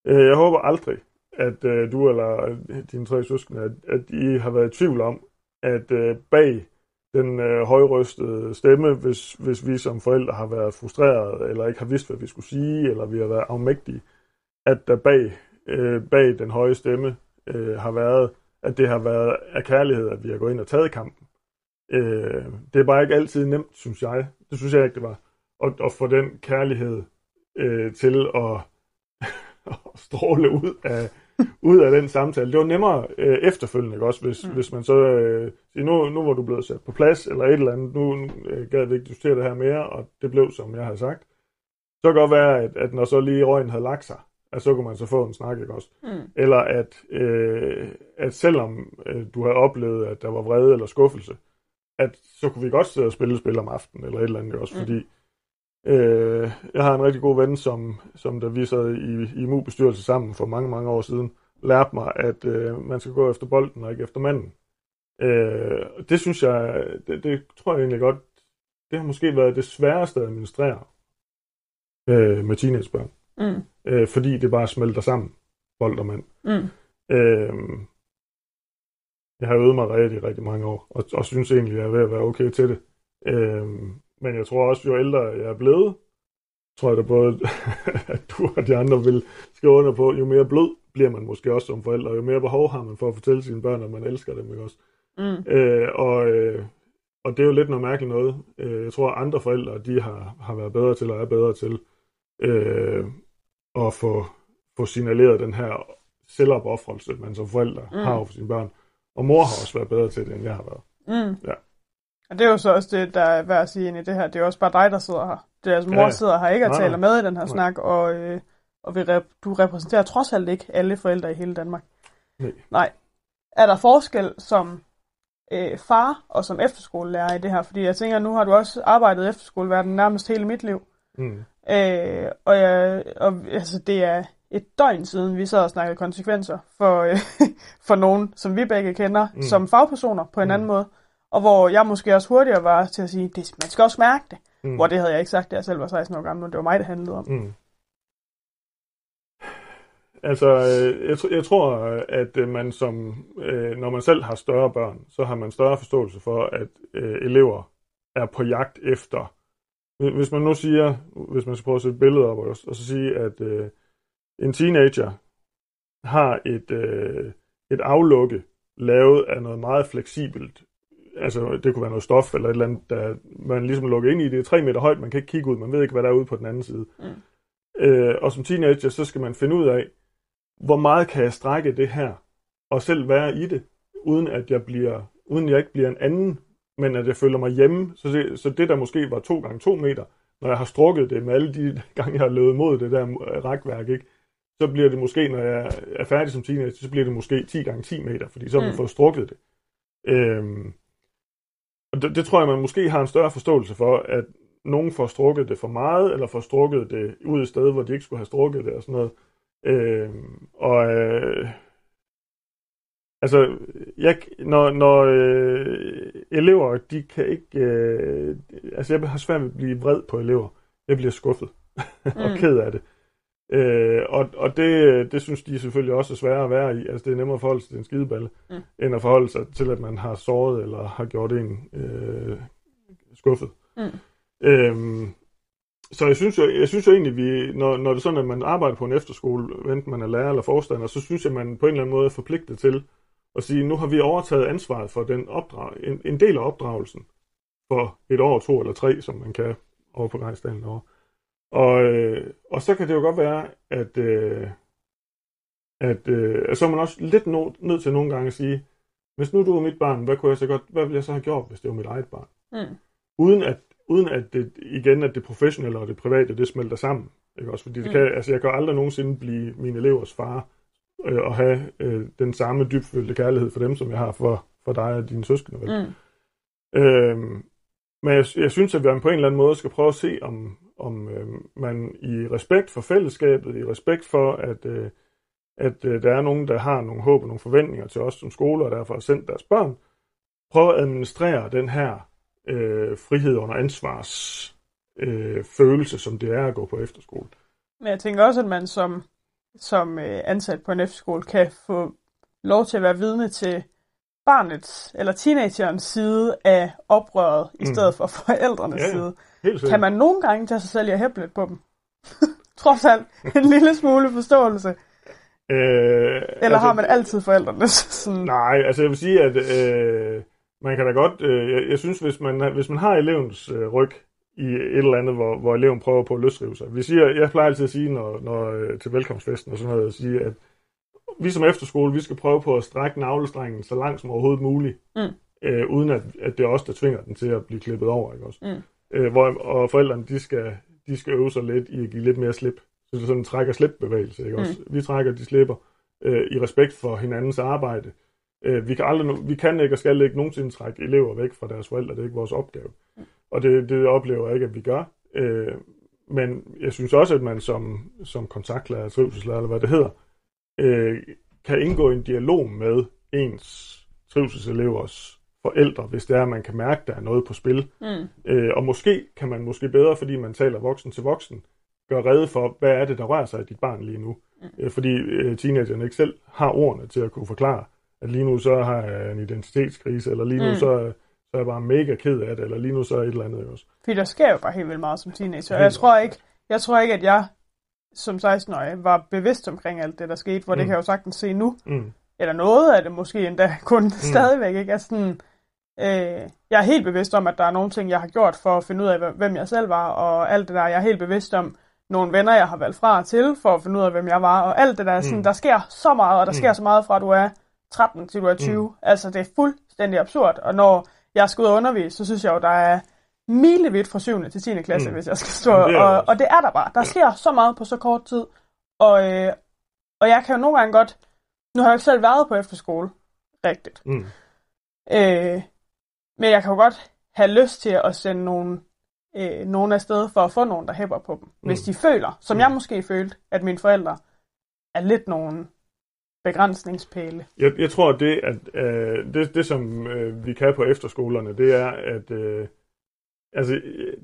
Øh, jeg håber aldrig, at øh, du eller øh, dine tre søskende, at, at I har været i tvivl om, at øh, bag den øh, højrøstede stemme, hvis, hvis vi som forældre har været frustrerede, eller ikke har vidst, hvad vi skulle sige, eller vi har været afmægtige, at der bag, øh, bag den høje stemme øh, har været, at det har været af kærlighed, at vi har gået ind og taget kampen. Øh, det er bare ikke altid nemt, synes jeg. Det synes jeg ikke, det var. At, at få den kærlighed øh, til at, (laughs) at stråle ud af, (laughs) ud af den samtale. Det var nemmere øh, efterfølgende, ikke også, hvis, mm. Hvis man så øh, siger, nu, nu var du blevet sat på plads, eller et eller andet, nu øh, gad vi ikke diskutere det her mere, og det blev, som jeg havde sagt. Så kan godt være, at, at når så lige røgen havde lagt sig, at så kunne man så få en snak, ikke også? Mm. Eller at, øh, at selvom øh, du har oplevet, at der var vrede eller skuffelse, at så kunne vi godt sidde og spille spil om aftenen, eller et eller andet også, Mm. fordi øh, jeg har en rigtig god ven, som, som da vi sad i, i MU-bestyrelse sammen for mange, mange år siden, lærte mig, at øh, man skal gå efter bolden og ikke efter manden. Øh, det synes jeg, det, det tror jeg egentlig godt, det har måske været det sværeste at administrere øh, med teenagebørn, Mm. øh, fordi det bare smelter sammen, bold og mand. Mm. Øhm, jeg har øvet mig rigtig, rigtig mange år, og, og synes egentlig, at jeg er ved at være okay til det. Øhm, men jeg tror også, jo ældre jeg er blevet, tror jeg da både, (laughs) at du og de andre vil skrive under på, jo mere blød bliver man måske også som forældre, jo mere behov har man for at fortælle sine børn, at man elsker dem, ikke også? Mm. Øh, og, øh, og det er jo lidt noget mærkeligt noget. Øh, jeg tror, at andre forældre, de har, har været bedre til, og er bedre til, øh, at få, få signaleret den her selvopoffrelse, man som forældre mm. har for sine børn. Og mor har også været bedre til det, end jeg har været. Mm. Ja. Og det er jo så også det, der er værd at sige ind i det her. Det er jo også bare dig, der sidder her. Det er altså, mor Ja. sidder her ikke og taler med i den her Nej. snak, og, øh, og vi rep- du repræsenterer trods alt ikke alle forældre i hele Danmark. Nej. Nej. Er der forskel som øh, far og som efterskolelærer i det her? Fordi jeg tænker, nu har du også arbejdet i efterskoleverdenen nærmest hele mit liv. Mm. Øh, og jeg, og, altså, det er et døgn siden, vi sad og snakkede konsekvenser for, øh, (laughs) for nogen, som vi begge kender. Mm. som fagpersoner på en Mm. anden måde. Og hvor jeg måske også hurtigere var til at sige, det, man skal også mærke det. Mm. Hvor det havde jeg ikke sagt, da jeg selv var 16 år gammel, og det var mig, det handlede om. Mm. Altså, øh, jeg, jeg tror, at øh, man som, øh, når man selv har større børn, så har man større forståelse for, at elever er på jagt efter. Hvis- man nu siger, hvis man skal prøve at sætte billeder op også, og så sige, at en teenager har et, et aflukke lavet af noget meget fleksibelt. Altså, det kunne være noget stof eller et eller andet, der man ligesom lukker ind i. Det er tre meter højt, man kan ikke kigge ud, man ved ikke, hvad der er ude på den anden side. Mm. Øh, og som teenager, så skal man finde ud af, hvor meget kan jeg strække det her, og selv være i det, uden at jeg bliver, uden jeg ikke bliver en anden, men at jeg føler mig hjemme. Så det, så det der måske var to gange to meter, når jeg har strukket det med alle de (laughs) gange, jeg har løbet mod det der rækværk, ikke? så bliver det måske, når jeg er færdig som teenager, så bliver det måske 10 gange 10 meter, fordi så har man Mm. fået strukket det. Øhm, og det, det tror jeg, man måske har en større forståelse for, at nogen får strukket det for meget, eller får strukket det ud et sted, hvor de ikke skulle have strukket det og sådan noget. Øhm, og øh, altså, jeg, når, når øh, elever, de kan ikke, øh, altså jeg har svært ved at blive vred på elever. Jeg bliver skuffet (laughs) og Mm. ked af det. Øh, og og det, det synes de selvfølgelig også er sværere at være i. Altså det er nemmere at forholde sig til en skideballe, Mm. mm. end at forholde sig til, at man har såret eller har gjort en øh, skuffet. Mm. Øhm, så jeg synes, jo, jeg synes jo egentlig, vi, når, når det er sådan, at man arbejder på en efterskole, enten man er lærer eller forstander, så synes jeg, man på en eller anden måde er forpligtet til at sige, nu har vi overtaget ansvaret for den opdrag, en, en del af opdragelsen for et år, to eller tre, som man kan over på Grejsdalen over. Og, øh, og så kan det jo godt være, at, øh, at, øh, at så er man også lidt no, nødt til nogle gange at sige, hvis nu du var mit barn, hvad kunne jeg så godt, hvad ville jeg så have gjort, hvis det var mit eget barn? Mm. uden at, uden at det, igen, at det professionelle og det private, det smelter sammen. Ikke også? Fordi det Mm. kan, altså, jeg kan aldrig nogensinde blive mine elevers far øh, og have øh, den samme dybfølte kærlighed for dem, som jeg har for, for dig og dine søskende. Vel? Mm. Øhm, men jeg, jeg synes, at vi på en eller anden måde skal prøve at se, om, om øh, man i respekt for fællesskabet, i respekt for, at, øh, at øh, der er nogen, der har nogle håb og nogle forventninger til os som skole, og derfor har sendt deres børn, prøve at administrere den her øh, frihed under ansvars øh, følelse, som det er at gå på efterskole. Men jeg tænker også, at man som, som øh, ansat på en efterskole kan få lov til at være vidne til barnets eller teenagerens side af oprøret, i Mm. stedet for forældrenes Ja, ja. side. Helt sikkert. Kan man nogle gange tage sig selv i at hæppe lidt på dem? (laughs) Trods alt en lille smule forståelse. Øh, Eller har man altid forældrenes (laughs) sådan... Nej, altså jeg vil sige, at øh, man kan da godt... Øh, jeg, jeg synes, hvis man, hvis man har elevens øh, ryg i et eller andet, hvor, hvor eleven prøver på at løsrive sig. Vi siger, jeg plejer altid at sige, når, når øh, til velkomstfesten og sådan noget, at sige, at vi som efterskole, vi skal prøve på at strække navlestrengen så langt som overhovedet muligt, Mm. øh, uden at, at det er os, der tvinger den til at blive klippet over, ikke også? Mm. Øh, hvor, og forældrene, de skal, de skal øve sig lidt i at give lidt mere slip. Så det er sådan en træk- og slip-bevægelse, ikke også? Vi trækker, de slipper, øh, i respekt for hinandens arbejde. Øh, vi, kan aldrig, vi kan ikke og skal ikke nogensinde trække elever væk fra deres forældre, det er ikke vores opgave. Og det, det oplever jeg ikke, at vi gør. Øh, men jeg synes også, at man som, som kontaktlærer, trivselslærer, eller hvad det hedder, øh, kan indgå en dialog med ens trivselselevers forældre, hvis det er, at man kan mærke, at der er noget på spil. Mm. Øh, og måske kan man måske bedre, fordi man taler voksen til voksen, gøre rede for, hvad er det, der rører sig i dit barn lige nu. Mm. Øh, fordi øh, teenagerne ikke selv har ordene til at kunne forklare, at lige nu så har jeg en identitetskrise, eller lige nu Mm. så, så er jeg bare mega ked af det, eller lige nu så er et eller andet også. Fordi der sker jo bare helt vildt meget som teenager. Og jeg tror ikke, Jeg tror ikke, at jeg som 16-årig var bevidst omkring alt det, der skete, hvor mm. det kan jeg jo sagtens se nu. Mm. Eller noget af det måske endda kun mm. stadigvæk. Ikke? Altså sådan, øh, jeg er helt bevidst om, at der er nogle ting, jeg har gjort for at finde ud af, hvem- jeg selv var, og alt det der. Jeg er helt bevidst om nogle venner, jeg har valgt fra og til, for at finde ud af, hvem jeg var, og alt det der. Sådan, Mm. Der sker så meget, og der Mm. sker så meget fra, at du er 13 til du er 20. Altså, det er fuldstændig absurd. Og når jeg skal ud og undervise, så synes jeg jo, der er milevidt fra 7. til 10. klasse, mm. Mm. hvis jeg skal stå. Jamen, det og, og det er der bare. Der sker så meget på så kort tid. Og, øh, og jeg kan jo nogle gange godt... Nu har jeg jo ikke selv været på efterskole, rigtigt. Mm. Øh, men jeg kan jo godt have lyst til at sende nogen, øh, nogen afsted for at få nogen, der hæpper på dem. Mm. Hvis de føler, som Mm. jeg måske følte, at mine forældre er lidt nogle begrænsningspæle. Jeg, jeg tror, at det, at, øh, det, det som øh, vi kan på efterskolerne, det er, at øh, altså,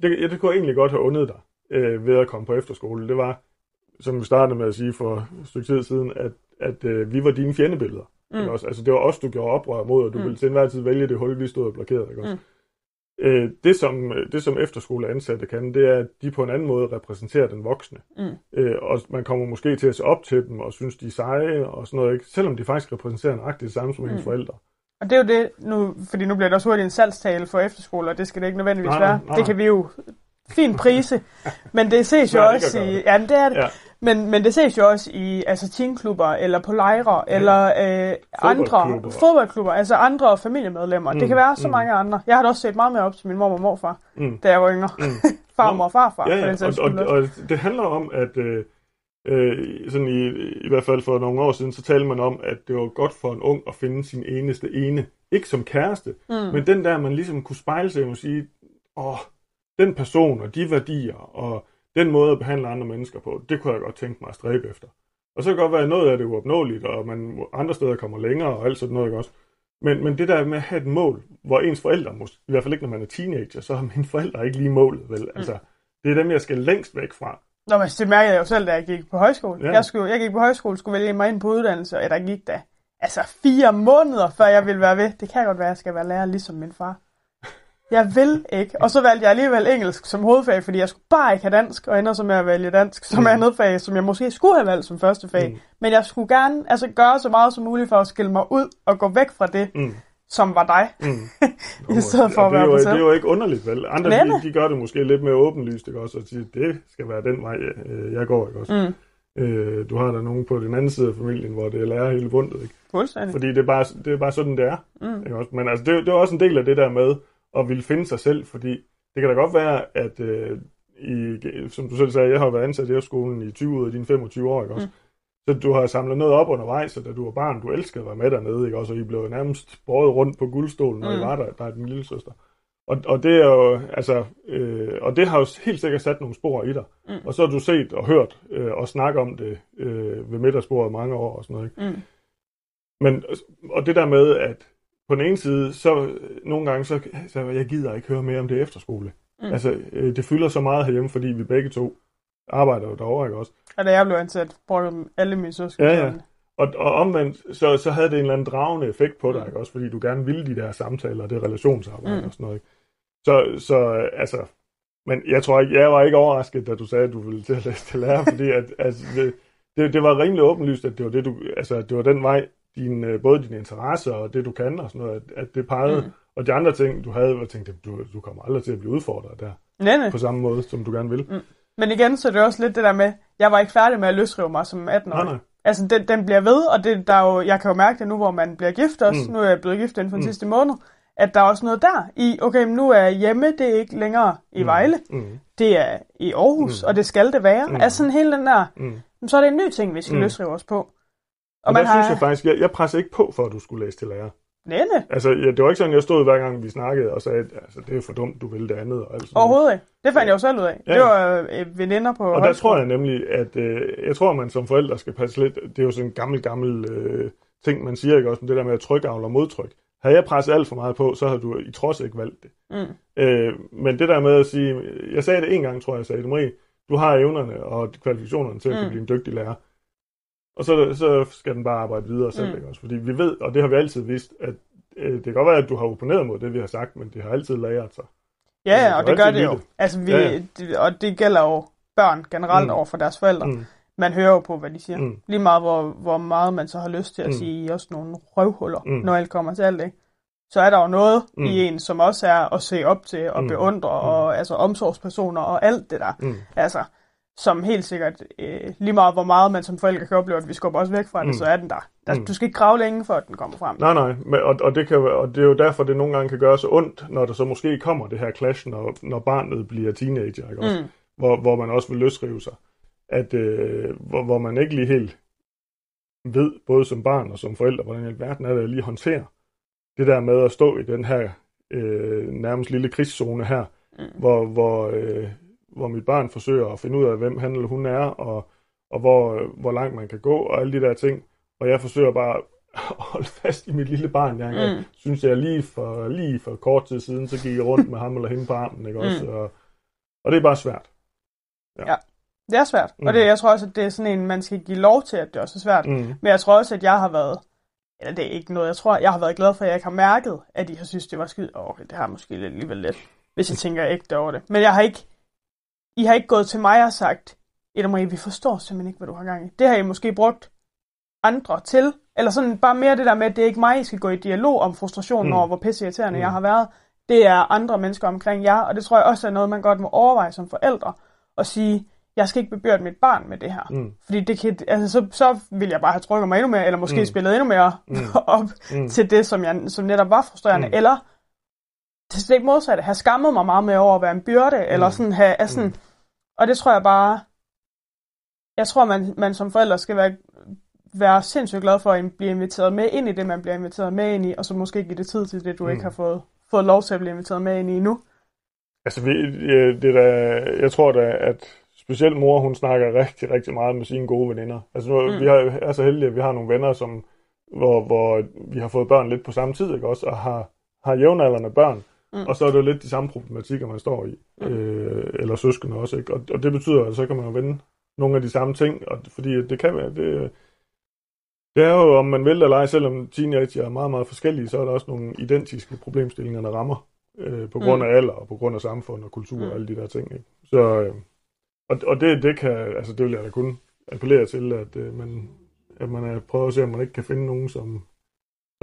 det, ja, det kunne jeg egentlig godt have undet dig øh, ved at komme på efterskole. Det var, som vi startede med at sige for et stykke tid siden, at, at øh, vi var dine fjendebilleder. Mm. Også? Altså, det var os, du gjorde oprør mod, og du Mm. ville til enhver tid vælge det hul, vi stod og blokerede. Ikke også? Mm. Øh, det, som, det, som efterskoleansatte kan, det er, at de på en anden måde repræsenterer den voksne. Mm. Øh, og man kommer måske til at se op til dem, og synes, de er seje, og sådan noget, ikke? selvom de faktisk repræsenterer nøjagtigt det samme som ens Mm. forældre. Og det er jo det nu, fordi nu bliver det også hurtigt en salgstale for efterskoler, og det skal det ikke nødvendigvis Nej, være. nej. Det kan vi jo fint prise, men det ses jo også i... det. Ja, men det er det. Ja. Men, men det ses jo også i altså teamklubber, eller på lejre, ja. eller øh, andre Fodboldklubber. fodboldklubber, altså andre familiemedlemmer. Mm, det kan være så mm. mange andre. Jeg har da også set meget mere op til min mor og morfar, Mm. da jeg var yngre. Mm. (laughs) Farmor og farfar, Ja, for ja. den Og, og, og det handler om, at øh, øh, sådan i, i hvert fald for nogle år siden, så talte man om, at det var godt for en ung at finde sin eneste ene. Ikke som kæreste, Mm. men den der, man ligesom kunne spejle sig og sige, åh, den person og de værdier og den måde at behandle andre mennesker på, det kunne jeg godt tænke mig at stræbe efter. Og så kan det godt være, at noget af det er uopnåeligt, og man andre steder kommer længere og alt sådan noget, ikke også? Men, men det der med at have et mål, hvor ens forældre, mås- i hvert fald ikke når man er teenager, så har mine forældre ikke lige målet, vel? Altså, det er dem, jeg skal længst væk fra. Nå, men det mærkede jeg jo selv, da jeg gik på højskole. Ja. Jeg, skulle, jeg gik på højskole, skulle vælge mig ind på uddannelse, og der gik da altså fire måneder, før jeg ville være ved. Det kan godt være, at jeg skal være lærer ligesom min far. Jeg vil ikke. Og så valgte jeg alligevel engelsk som hovedfag, fordi jeg skulle bare ikke have dansk, og ender så med at vælge dansk som Mm. andet fag, som jeg måske skulle have valgt som første fag. Mm. Men jeg skulle gerne altså, gøre så meget som muligt for at skille mig ud og gå væk fra det, Mm. som var dig. Mm. (laughs) I stedet for at det er være jo, mig det selv. er jo ikke underligt, vel? Andre, de, de gør det måske lidt mere åbenlyst, ikke også? Og siger, det skal være den vej, øh, jeg går, ikke også? Mm. Øh, du har der nogen på den anden side af familien, hvor det er lærer hele bundet, ikke? Fuldstændig. Fordi det er bare, det er bare sådan, det er. Mm. Ikke også? Men altså, det, det er også en del af det der med at ville finde sig selv, fordi det kan da godt være, at øh, i, som du selv sagde, jeg har været ansat i skolen i 20 ud af dine 25 år, ikke også? Mm. Så du har samlet noget op undervejs, og da du var barn, du elskede at være med dernede, ikke også? Og I blev nærmest båret rundt på guldstolen, når Mm. I var der, der er din lille søster. Og, og det er jo, altså, øh, og det har jo helt sikkert sat nogle spor i dig. Mm. Og så har du set og hørt øh, og snakket om det øh, ved middagsbordet mange år og sådan noget, ikke? Mm. Men, og det der med, at på den ene side, så øh, nogle gange, så, så jeg gider ikke høre mere om det efterskole. Mm. Mm. Altså, øh, det fylder så meget herhjemme, fordi vi begge to arbejder jo derovre, ikke også? Og da jeg blev ansat, brugte alle mine søskende. Ja, ja. Og, og omvendt, så, så havde det en eller anden dragende effekt på dig, ikke også? Fordi du gerne ville de der samtaler og det relationsarbejde Mm. mm. og sådan noget, ikke? Så, så øh, altså, men jeg tror ikke, jeg var ikke overrasket, da du sagde, at du ville til at læse til lærer, fordi at, altså, det, det, det var rimelig åbenlyst, at det var, det, du, altså, det var den vej, din, øh, både dine interesser og det, du kan og sådan noget, at, det pegede. Mm. Mm. Og de andre ting, du havde, var tænkt, at du, du kommer aldrig til at blive udfordret der, Nej, nej. på samme måde, som du gerne vil. Mm. Men igen, så er det også lidt det der med, jeg var ikke færdig med at løsrive mig som 18 år. Nej, nej. Altså, den, den bliver ved, og det, der er jo, jeg kan jo mærke det nu, hvor man bliver gift også. Mm. Mm. Nu er jeg blevet gift inden for den Mm. sidste måned. At der er også noget der i, okay, men nu er jeg hjemme, det er ikke længere i Vejle. Mm. Det er i Aarhus, Mm. og det skal det være. Mm. Altså sådan hele den der, Mm. så er det en ny ting, vi skal mm. Mm. løsrive os på. Og, Og der har... synes jeg faktisk, jeg, jeg presser ikke på for, at du skulle læse til lærer. Nænne, Altså, ja, det var ikke sådan, jeg stod hver gang, vi snakkede og sagde, at altså, det er for dumt, du vil det andet. Og alt sådan noget. overhovedet ikke. Det fandt jeg jo selv ud af. Ja. Det var øh, veninder på Og der højskole. tror jeg nemlig, at øh, jeg tror, man som forældre skal passe lidt, det er jo sådan en gammel, gammel øh, ting, man siger ikke også, men det der med at tryk og modtryk. Havde jeg presset alt for meget på, så havde du i trods ikke valgt det. Mm. Øh, men det der med at sige, jeg sagde det en gang, tror jeg, jeg sagde det, Marie, du har evnerne og kvalifikationerne til at Mm. kunne blive en dygtig lærer. Og så, så skal den bare arbejde videre selv, Mm. også? Fordi vi ved, og det har vi altid vidst, at øh, det kan godt være, at du har opponeret mod det, vi har sagt, men det har altid læret sig. Ja, ja, du og det gør det jo. det. Altså, vi, Ja, ja. det, og det gælder jo børn generelt Mm. over for deres forældre. Mm. Man hører jo på, hvad de siger. Mm. Lige meget, hvor, hvor meget man så har lyst til at Mm. sige, I også nogle røvhuller, Mm. når alt kommer til alt, ikke? Så er der jo noget Mm. i en, som også er at se op til og Mm. beundre, Mm. og altså omsorgspersoner og alt det der. Mm. Altså, som helt sikkert, øh, lige meget hvor meget man som forældre kan opleve, at vi skubber os væk fra det, Mm. så er den der. der Mm. Du skal ikke grave længe, for at den kommer frem. Nej, nej, men, og, og, det kan, og det er jo derfor, det nogle gange kan gøre så ondt, når der så måske kommer det her clash, når, når barnet bliver teenager, ikke også? Mm. Hvor, hvor man også vil løsrive sig. At, øh, hvor, hvor man ikke lige helt ved, både som barn og som forældre, hvordan i alverden er det at lige håndtere det der med at stå i den her øh, nærmest lille krigszone her, Mm. hvor, hvor, øh, hvor mit barn forsøger at finde ud af, hvem han eller hun er, og, og hvor, hvor langt man kan gå, og alle de der ting. Og jeg forsøger bare at holde fast i mit lille barn. Jeg mm. Mm. synes, jeg lige for, lige for kort tid siden, så gik jeg rundt med ham eller hende på armen. Ikke også? Og, og det er bare svært. Det er svært. Mm. Og det, jeg tror også, at det er sådan en, man skal give lov til, at det også er svært. Mm. Men jeg tror også, at jeg har været, eller det er ikke noget, jeg tror, jeg har været glad for, at jeg ikke har mærket, at de har synes, det var skide. Oh, okay, det har måske lidt alligevel lidt, hvis jeg (laughs) tænker ægte over det. Men jeg har ikke, I har ikke gået til mig og sagt, Ida Marie, vi forstår simpelthen ikke, hvad du har gang i. Det har I måske brugt andre til, eller sådan bare mere det der med, at det er ikke mig, I skal gå i dialog om frustrationen Mm. over, hvor pisseirriterende Mm. jeg har været. Det er andre mennesker omkring jer, og det tror jeg også er noget, man godt må overveje som forældre, og sige, jeg skal ikke bebyrde mit barn med det her. Mm. Fordi det kan, altså, så, så vil jeg bare have trykket mig endnu mere, eller måske Mm. spillet endnu mere Mm. (laughs) op Mm. til det, som, jeg, som netop var frustrerende. Mm. Eller det slet ikke modsatte, have skammet mig meget med over at være en byrde, mm. eller sådan have, altså, Mm. mm. og det tror jeg bare, jeg tror, man, man som forældre skal være, være sindssygt glad for at blive inviteret med ind i det, man bliver inviteret med ind i, og så måske give det tid til det, du Mm. ikke har fået, fået lov til at blive inviteret med ind i nu. Altså, det er da, jeg tror da, at specielt mor, hun snakker rigtig, rigtig meget med sine gode veninder. Altså, nu. Mm. vi har, er så heldige, at vi har nogle venner, som, hvor, hvor vi har fået børn lidt på samme tid, ikke også, og har, har jævnaldrende børn. Mm. Og så er det jo lidt de samme problematikker, man står i. Mm. Øh, eller søskende også, ikke? Og, og det betyder, at så kan man jo vende nogle af de samme ting, og, fordi det kan være, det, det er jo, om man vil eller ej, selvom teenager er meget, meget forskellige, så er der også nogle identiske problemstillinger, der rammer øh, på grund af Mm. alder og på grund af samfund og kultur Mm. og alle de der ting. Ikke? Så, øh, og, og det, det kan, altså det vil jeg da kun appellere til, at øh, man, at man er, prøver at se, om man ikke kan finde nogen, som,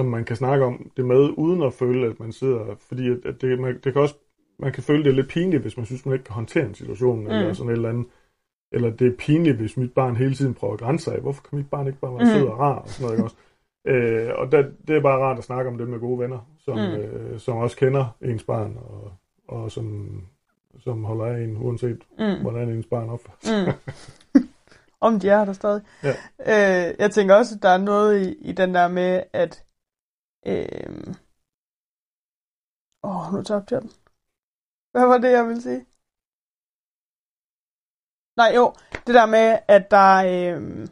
som man kan snakke om det med, uden at føle, at man sidder, fordi at, at det, man, det kan også, man kan føle det er lidt pinligt, hvis man synes, man ikke kan håndtere en situation, mm. eller sådan et eller andet. Eller det er pinligt, hvis mit barn hele tiden prøver at grænse af. Hvorfor kan mit barn ikke bare være Mm. sød og rar? Og sådan noget, ikke også? Øh, og det, det er bare rart at snakke om det med gode venner, som, mm. Øh, som også kender ens barn, og, og som, som holder af en, uanset Mm. hvordan ens barn opfører. Mm. (laughs) Om de er der stadig. Ja. Øh, jeg tænker også, at der er noget i, i den der med, at... Øh... Åh, nu tabte jeg den. Hvad var det, jeg ville sige? Nej, jo. Det der med, at der... Øh...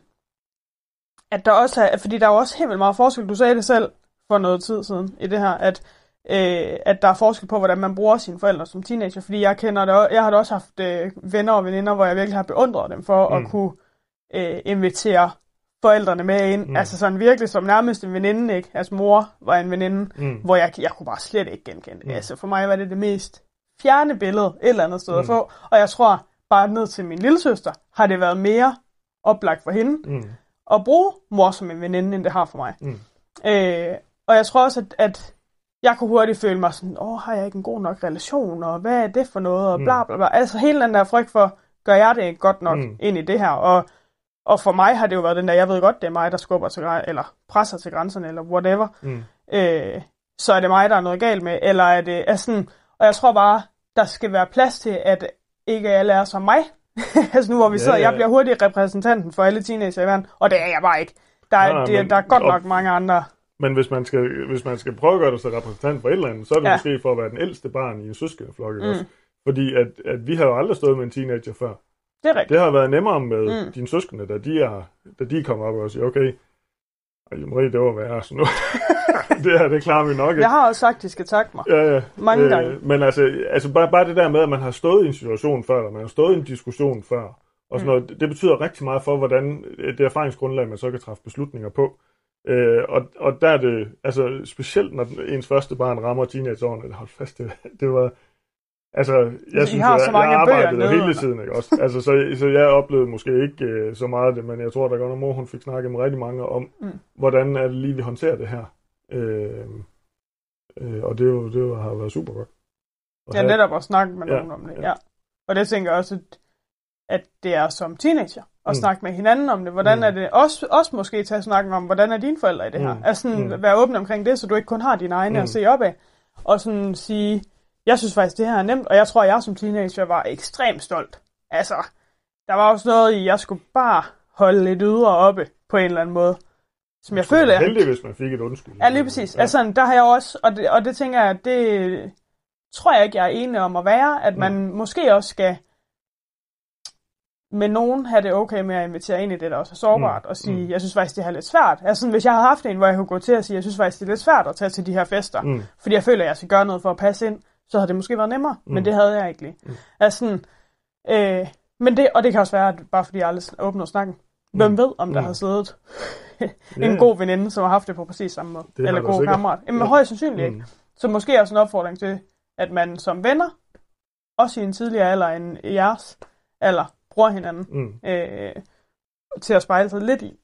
At der også er... Fordi der er jo også helt vildt meget forskel. Du sagde det selv for noget tid siden i det her, at øh, at der er forskel på, hvordan man bruger sine forældre som teenager, fordi jeg kender det, også, jeg har da også haft øh, venner og veninder, hvor jeg virkelig har beundret dem for. Mm. at kunne øh, invitere forældrene med ind, Mm. altså sådan virkelig som nærmest en veninde, ikke? Altså mor var en veninde, Mm. hvor jeg, jeg kunne bare slet ikke genkende det. Mm. Altså for mig var det det mest fjerne billede et eller andet sted mm. At få, og jeg tror bare ned til min lille søster, har det været mere oplagt for hende Mm. at bruge mor som en veninde, end det har for mig. Mm. Øh, og jeg tror også, at, at jeg kunne hurtigt føle mig sådan, åh, har jeg ikke en god nok relation, og hvad er det for noget, og Mm. bla bla bla. Altså hele den der frygt for, gør jeg det godt nok mm. ind i det her, og, og for mig har det jo været den der, jeg ved godt, det er mig, der skubber til, eller presser til grænserne, eller whatever. Mm. Øh, så er det mig, der er noget galt med, eller er det, er sådan, og jeg tror bare, der skal være plads til, at ikke alle er som mig. (laughs) altså nu hvor vi Ja, sidder, ja. jeg bliver hurtigt repræsentanten for alle teenager i verden, og det er jeg bare ikke. Der er, Nej, nej, det, men- der er godt og- nok mange andre. Men hvis man, skal, hvis man skal prøve at gøre dig til repræsentant for et eller andet, så er det ja. Måske for at være den ældste barn i en søskendeflok. Mm. Også. Fordi at, at vi har jo aldrig stået med en teenager før. Det er rigtigt. Det har været nemmere med mm. Dine søskende, da de er, da de kommer op og siger, okay, ej, Marie, det var værre, så nu, (laughs) det her, det klarer vi nok ikke. Jeg har også sagt, de skal takke mig. Ja, ja. Mange gange. Men altså, altså bare, bare det der med, at man har stået i en situation før, eller man har stået i en diskussion før, og sådan Mm. noget, det, det betyder rigtig meget for, hvordan det erfaringsgrundlag, man så kan træffe beslutninger på. Øh, og, og der er det, altså specielt når ens første barn rammer teenageårene, hold fast, det, det var, Altså, jeg synes, har jeg, så mange jeg bøger arbejdede nede, hele tiden, ikke også? Altså, så, så jeg oplevede måske ikke øh, så meget af det, men jeg tror, der godt nok mor, hun fik snakket med rigtig mange om, Mm. hvordan er det lige, vi håndterer det her. Øh, øh, og det, jo, det jo- har været super godt. at Jeg have- netop at snakke med Ja, nogen om det, ja. ja. Og det tænker jeg også, at, at det er som teenager at Mm. snakke med hinanden om det. Hvordan Mm. er det? Også, også måske tage snakken om, hvordan er dine forældre i det her? Mm. Altså sådan, Mm. være åben omkring det, så du ikke kun har dine egne Mm. at se op af. Og sådan sige, jeg synes faktisk, det her er nemt, og jeg tror, jeg som teenager var ekstremt stolt. Altså, der var også noget i, jeg skulle bare holde lidt ydre oppe på en eller anden måde. Som jeg føler, jeg Heldig, hvis man fik et undskyld. Ja, lige præcis. Ja. Altså, der har jeg også, og det, og det tænker jeg, det tror jeg ikke, jeg er enig om at være, at man mm. måske også skal med nogen have det okay med at invitere ind i det, der også er sårbart, Mm. og sige, Mm. jeg synes faktisk, det er lidt svært. Altså, sådan, hvis jeg havde haft en, hvor jeg kunne gå til og sige, jeg synes faktisk, det er lidt svært at tage til de her fester. Mm. fordi jeg føler, at jeg skal gøre noget for at passe ind, så havde det måske været nemmere, mm. men det havde jeg ikke lige. Mm. Altså, sådan, øh, men det, og det kan også være, at bare fordi jeg aldrig åbner snakken, hvem Mm. ved, om der Mm. har siddet en god veninde, som har haft det på præcis samme måde. Det eller god kammerat. Jamen Ja. højst sandsynligt ikke. Mm. Så måske også en opfordring til, at man som venner, også i en tidligere alder end jeres alder, bruger hinanden Mm. øh, til at spejle sig lidt i.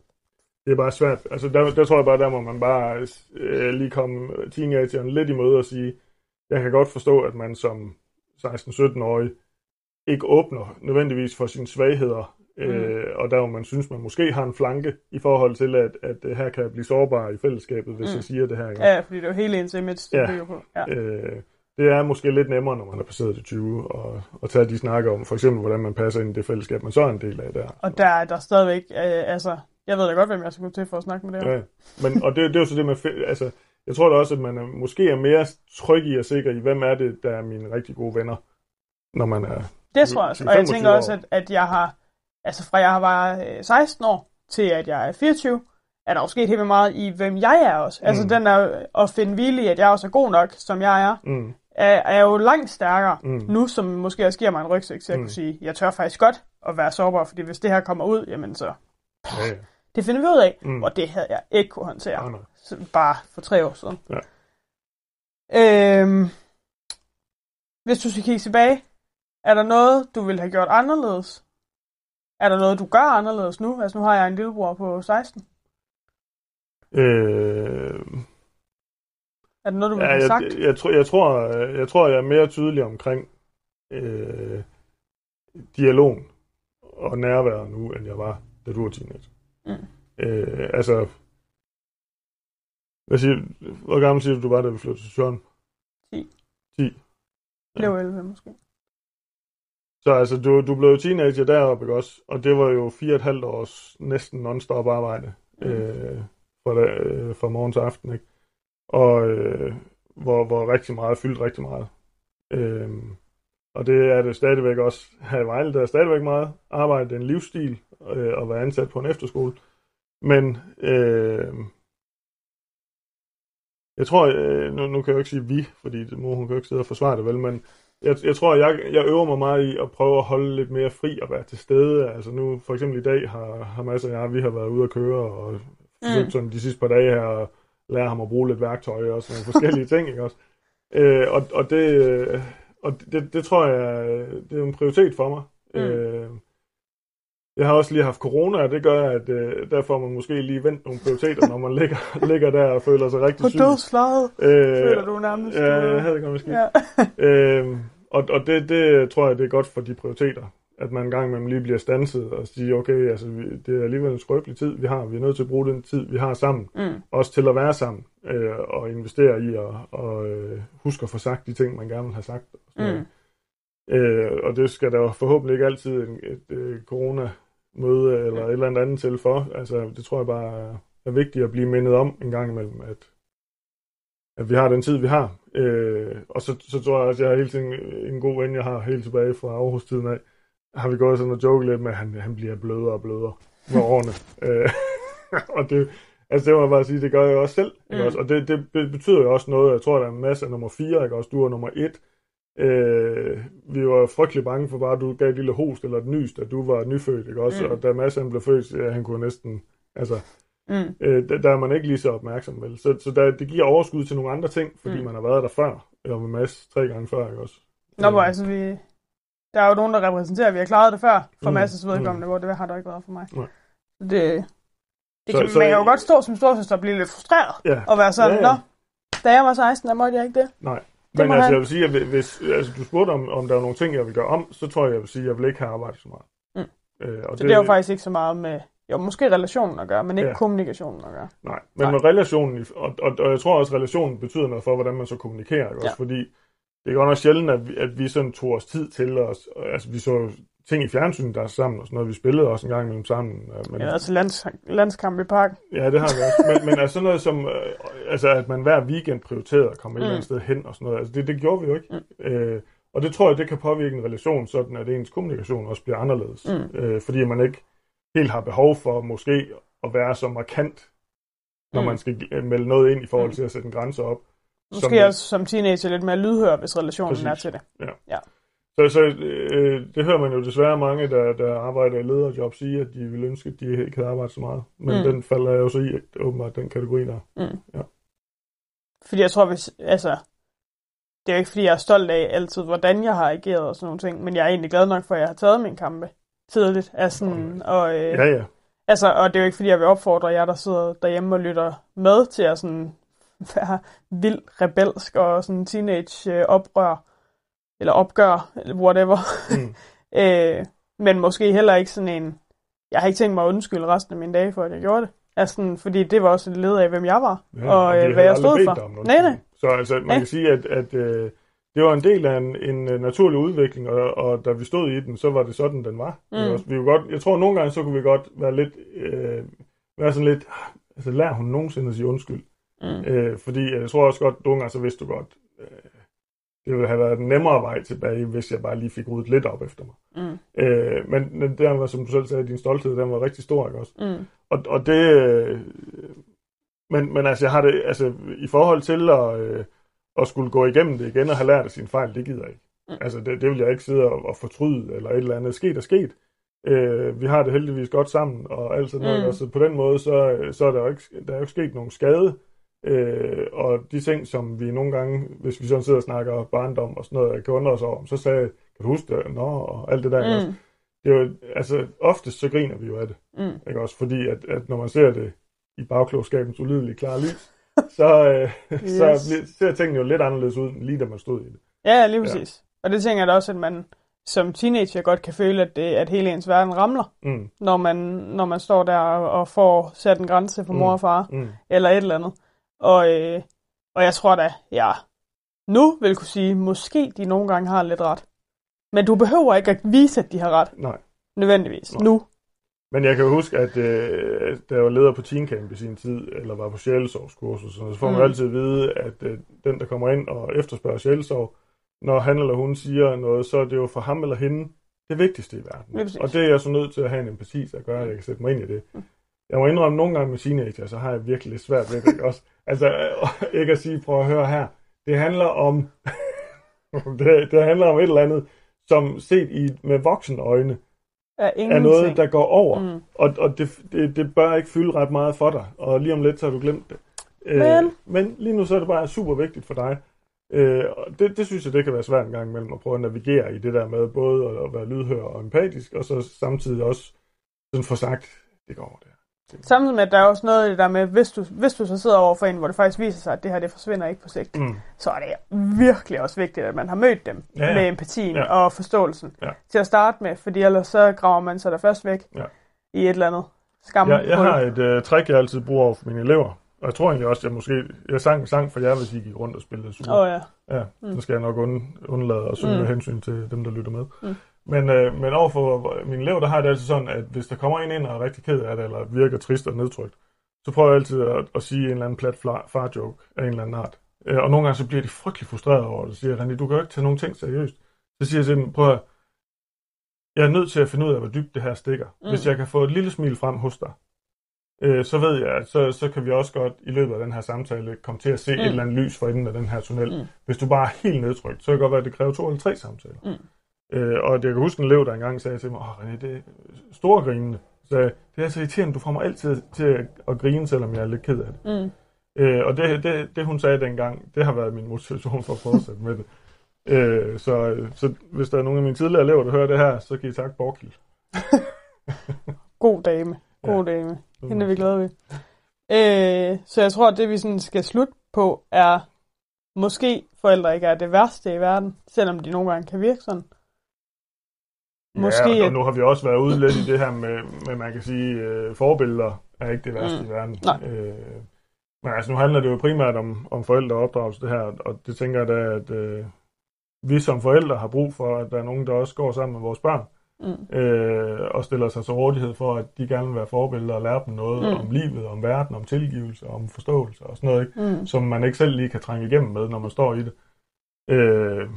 Det er bare svært. Altså, der, der tror jeg bare, der må man bare øh, lige komme teenageren lidt i møde og sige, jeg kan godt forstå, at man som 16-17-årig ikke åbner nødvendigvis for sine svagheder, øh, og der hvor man synes, man måske har en flanke i forhold til, at, at øh, her kan jeg blive sårbar i fællesskabet, hvis Mm. jeg siger det her. Ikke? Ja, fordi det er jo hele ens image, det Ja. bygger på. Ja. Øh, det er måske lidt nemmere, når man er passeret de 20, og, og tage de snakker om, for eksempel, hvordan man passer ind i det fællesskab, man så er en del af der. Og der er der stadigvæk, øh, altså, jeg ved da godt, hvem jeg skal gå til for at snakke med det. Ja, men, og det, det er jo så det med, altså, jeg tror da også, at man er, måske er mere tryg i og sikker i, hvem er det, der er mine rigtig gode venner, når man er... Det tror jeg også. Og jeg 25 tænker også, år. at, at jeg har, altså fra jeg var øh, 16 år til at jeg er 24, er der jo sket helt vildt meget i, hvem jeg er også. Altså Mm. den der at finde hvile i, at jeg også er god nok, som jeg er, Mm, er, er jo langt stærkere Mm. nu, som måske også giver mig en rygsæk til at Mm. kunne sige, jeg tør faktisk godt at være sårbar, fordi hvis det her kommer ud, jamen så, ja, ja. det finder vi ud af, Mm. og det havde jeg ikke kunne håndtere, Nej, nej. Bare for tre år siden. Ja. Øhm, hvis du skal kigge tilbage, er der noget, du ville have gjort anderledes? Er der noget, du gør anderledes nu? Altså nu har jeg en lillebror på 16. Øh, Er der noget, du ville ja, have jeg, sagt? jeg, jeg, tror, jeg, tror, jeg tror, jeg er mere tydelig omkring øh, dialogen og nærværet nu, end jeg var, da du var teenager. Mm. Øh, altså, hvad siger, hvor gammel siger du, du var, da vi flyttede til Søren? 10. 10. Blev 11 måske. Så altså, du, du blev jo teenager deroppe, ikke også? Og det var jo fire og et halvt års næsten non-stop arbejde Mm. øh, fra, da, øh, fra morgen til aften, ikke? Og øh, hvor, hvor rigtig meget fyldt rigtig meget. Øh, og det er det stadigvæk også her i Vejle. Der er stadigvæk meget arbejde. Det er en livsstil øh, at være ansat på en efterskole. Men øh, jeg tror, øh, nu, nu kan jeg jo ikke sige vi, fordi det- mor hun kan jo ikke sidde og forsvare det vel, men jeg, jeg tror, jeg, jeg øver mig meget i at prøve at holde lidt mere fri og være til stede. Altså nu, for eksempel i dag, har, har masser af jer, vi har været ude at køre og Mm. sådan de sidste par dage her at lære ham at bruge lidt værktøj og sådan nogle forskellige ting, ikke også? Øh, og, og det, øh, og det, det tror jeg, øh, det er en prioritet for mig. Mm. Øh, jeg har også lige haft corona, og det gør, at øh, der får man måske lige vendt nogle prioriteter, når man ligger, (laughs) ligger der og føler sig rigtig På syg. dødsflaget, Øh, føler du nærmest. Ja, du- jeg havde det måske. ja. (laughs) Øhm, og og det, det tror jeg, det er godt for de prioriteter. At man en gang imellem lige bliver stanset og siger, okay, altså, vi, det er alligevel en skrøbelig tid, vi har. Vi er nødt til at bruge den tid, vi har sammen. Mm. Også til at være sammen øh, og investere i og, og øh, huske at få sagt de ting, man gerne vil have sagt. Og. Mm. øh, og det skal der forhåbentlig ikke altid en, et øh, corona-møde eller et eller andet til for. Altså, det tror jeg bare er, vigtigt at blive mindet om en gang imellem, at, at vi har den tid, vi har. Øh, og så, så tror jeg også, at jeg har hele tiden en god ven, jeg har helt tilbage fra Aarhus-tiden af, har vi gået sådan og joke lidt med, at han, han bliver blødere og blødere med årene. (laughs) øh, (laughs) og det, altså det må jeg bare sige, det gør jeg også selv. Ikke Mm. også? Og det, det be- betyder jo også noget, jeg tror, der er en masse af nummer 4, ikke også? Du er nummer 1. Øh, vi var frygtelig bange for bare, at du gav et lille host eller et nys, da du var nyfødt, ikke også? Mm. Og da Mads han blev født, ja, han kunne næsten, altså, Mm. øh, der, der er man ikke lige så opmærksom, vel? Så, så der, det giver overskud til nogle andre ting, fordi Mm. man har været der før, eller med Mads tre gange før, ikke også? Nå, men Øh, altså, vi, der er jo nogen, der repræsenterer, at vi har klaret det før, for Mm, masses vedkommende, mm. hvor det har der ikke været for mig. Nej. Det, det Så- kan, så- man kan jo godt stå som storsøster og blive lidt frustreret, Ja, og være sådan, ja. ja. nå, da jeg var 16, der måtte jeg ikke det. nej. Men altså, han. jeg vil sige, at hvis altså, du spurgte om, om der var nogle ting, jeg vil gøre om, så tror jeg, jeg vil sige, at jeg vil ikke have arbejdet så meget. Mm. Øh, og Så det, det er jo faktisk ikke så meget med, jo, måske relationen at gøre, men ikke Ja. kommunikationen at gøre. Nej, men Nej. med relationen, og, og, og jeg tror også, at relationen betyder noget for, hvordan man så kommunikerer, ikke? også Ja. fordi det er godt nok sjældent, at vi, at vi sådan tog os tid til os, altså vi så ting i fjernsynet, der er sammen og sådan noget, vi spillede også en gang imellem sammen. øh, Men, Ja, altså lands, landskamp i parken. Ja, det har vi også. Men, men altså sådan noget som, øh, altså at man hver weekend prioriterede at komme et Mm. eller andet sted hen og sådan noget, altså det, det gjorde vi jo ikke. Mm. Øh, og det tror jeg, det kan påvirke en relation, sådan at ens kommunikation også bliver anderledes. Mm. Øh, fordi man ikke helt har behov for måske at være så markant, når Mm. man skal øh, melde noget ind i forhold Mm. til at sætte en grænse op. Måske Som- også som teenager lidt mere lydhør, hvis relationen Præcis. er til det. Så, så øh, det hører man jo desværre mange, der, der arbejder i lederjob, sige, at de vil ønske, at de ikke havde arbejdet så meget. Men Mm. den falder jeg jo så i, at åbenbart den kategori der. Mm. Ja. Fordi jeg tror, hvis, altså, det er jo ikke fordi, jeg er stolt af altid, hvordan jeg har ageret og sådan nogle ting, men jeg er egentlig glad nok for, at jeg har taget min kampe tidligt. Altså, sådan, og, øh, Ja, ja. altså, og det er jo ikke fordi, jeg vil opfordre jer, der sidder derhjemme og lytter med til at sådan, (laughs) være vildt rebelsk og sådan teenage øh, oprør, eller opgør, eller whatever. Mm. (laughs) øh, men måske heller ikke sådan en, jeg har ikke tænkt mig at undskylde resten af mine dage for, at jeg gjorde det. Altså, sådan, fordi det var også et led af, hvem jeg var, Ja, og øh, hvad jeg stod for. Nej, nej. Så altså, man Nej. kan sige, at, at øh, det var en del af en, en øh, naturlig udvikling, og, og da vi stod i den, så var det sådan, den var. Mm. Også, vi godt, jeg tror, nogle gange, så kunne vi godt være lidt, øh, være sådan lidt, altså lær hun nogensinde at sige undskyld. Mm. Øh, fordi jeg tror også godt, nogle gange, så vidste du godt, øh, det ville have været en nemmere vej tilbage, hvis jeg bare lige fik ryddet lidt op efter mig. Mm. Øh, men men der var, som du selv sagde, din stolthed, den var rigtig stor, ikke også? Mm. Og, og det... Øh, men, men altså, jeg har det... Altså, i forhold til at, øh, at skulle gå igennem det igen og have lært af sine fejl, det gider jeg ikke. Mm. Altså, det, det vil jeg ikke sidde og, og fortryde, eller et eller andet. Sket er sket. Øh, vi har det heldigvis godt sammen, og alt sådan noget. Mm. Mm. Så på den måde, så, så er der jo ikke, der er jo ikke sket nogen skade. Øh, og de ting, som vi nogle gange, hvis vi sådan sidder og snakker barndom og sådan noget, kan undre os over, så sagde kan du huske det? Nå, og alt det der. ikke også? Mm. Det er jo, altså, oftest så griner vi jo af det. Mm. Ikke også? Fordi at, at når man ser det i bagklogskabens ulidelige klare lys, (laughs) så, øh, yes. så ser tingene jo lidt anderledes ud, end lige da man stod i det. Ja, lige præcis. Ja. Og det tænker jeg da også, at man som teenager godt kan føle, at, det, at hele ens verden ramler, Mm, når man, når man står der og, får sat en grænse for mor Mm. og far, mm, eller et eller andet. Og, øh, og jeg tror da, ja, nu vil kunne sige, måske de nogle gange har lidt ret. Men du behøver ikke at vise, at de har ret, nej. nødvendigvis, Nej. nu. Men jeg kan huske, at øh, da jeg var leder på Teen Camp i sin tid, eller var på sjælesovskursus, så får man Mm. altid at vide, at øh, den, der kommer ind og efterspørger sjælesov, når han eller hun siger noget, så er det jo for ham eller hende det vigtigste i verden. præcis. Og det er jeg så nødt til at have en empati til at gøre, at jeg kan sætte mig ind i det. Mm. Jeg må indrømme, at nogle gange med teenager, så har jeg virkelig lidt svært ved det. Ikke? Også, altså, øh, (laughs) ikke at sige, prøv at høre her, det handler om, (laughs) det, det handler om et eller andet, som set i, med voksne øjne, Er er noget, der går over. Mm. Og, og det, det, det bør ikke fylde ret meget for dig. Og lige om lidt, så har du glemt det. Men- Øh, men lige nu, så er det bare super vigtigt for dig. Øh, og det, det synes jeg, det kan være svært en gang imellem at prøve at navigere i det der med både at, at være lydhør og empatisk, og så samtidig også sådan få sagt, det går over der. Samtidig med, at der er også noget i det der med, hvis du, hvis du så sidder over for en, hvor det faktisk viser sig, at det her det forsvinder ikke på sigt, Mm. så er det virkelig også vigtigt, at man har mødt dem Ja, ja. med empatien Ja. og forståelsen Ja. til at starte med, fordi ellers så graver man sig der først væk Ja. i et eller andet skam. Jeg, jeg har et uh, trick, jeg altid bruger over for mine elever. Og jeg tror egentlig også, at jeg måske... Jeg sang sang for jer, hvis I gik rundt og spillede. Åh oh, ja. Ja, Mm. så skal jeg nok und, undlade at synge Mm. hensyn til dem, der lytter med. Mm. Men, øh, men overfor min elev, der har det altid sådan, at hvis der kommer en ind og er rigtig ked af det, eller virker trist og nedtrykt, så prøver jeg altid at, at sige en eller anden plat far-joke af en eller anden art. Øh, og nogle gange så bliver de frygtelig frustreret over det, og siger, René, du kan jo ikke tage nogen ting seriøst. Så siger jeg til dem, prøv at, jeg er nødt til at finde ud af, hvor dybt det her stikker. Mm. Hvis jeg kan få et lille smil frem hos dig, øh, så ved jeg, at så, så kan vi også godt i løbet af den her samtale komme til at se Mm. et eller andet lys for enden af den her tunnel. Mm. Hvis du bare er helt nedtrykt, så kan det godt være, at det kræver to eller tre samtaler. Mm. Øh, og jeg kan huske en elev, der engang sagde til mig, åh René, det er store grinende. Så det er så irriterende, du får mig altid til at, at grine, selvom jeg er lidt ked af det. Mm. Øh, og det, det, det, hun sagde dengang, det har været min motivation for at fortsætte med det. Øh, så, så hvis der er nogen af mine tidligere elever, der hører det her, så kan I takke Borkild. (laughs) God dame. God ja. dame. Hende er vi glade ved. Øh, så jeg tror, at det vi sådan skal slutte på, er måske forældre ikke er det værste i verden, selvom de nogle gange kan virke sådan. Måske, ja, og nu har vi også været ude lidt i det her med, med man kan sige, øh, forbilleder er ikke det værste mm. i verden. Nej. Øh, men altså nu handler det jo primært om, om forældreopdragelse det her, og det tænker jeg da, at øh, vi som forældre har brug for, at der er nogen, der også går sammen med vores børn, mm. øh, og stiller sig til rådighed for, at de gerne vil være forbilleder og lære dem noget mm. om livet, om verden, om tilgivelse, om forståelse og sådan noget, ikke? Mm. som man ikke selv lige kan trænge igennem med, når man står i det. Øh,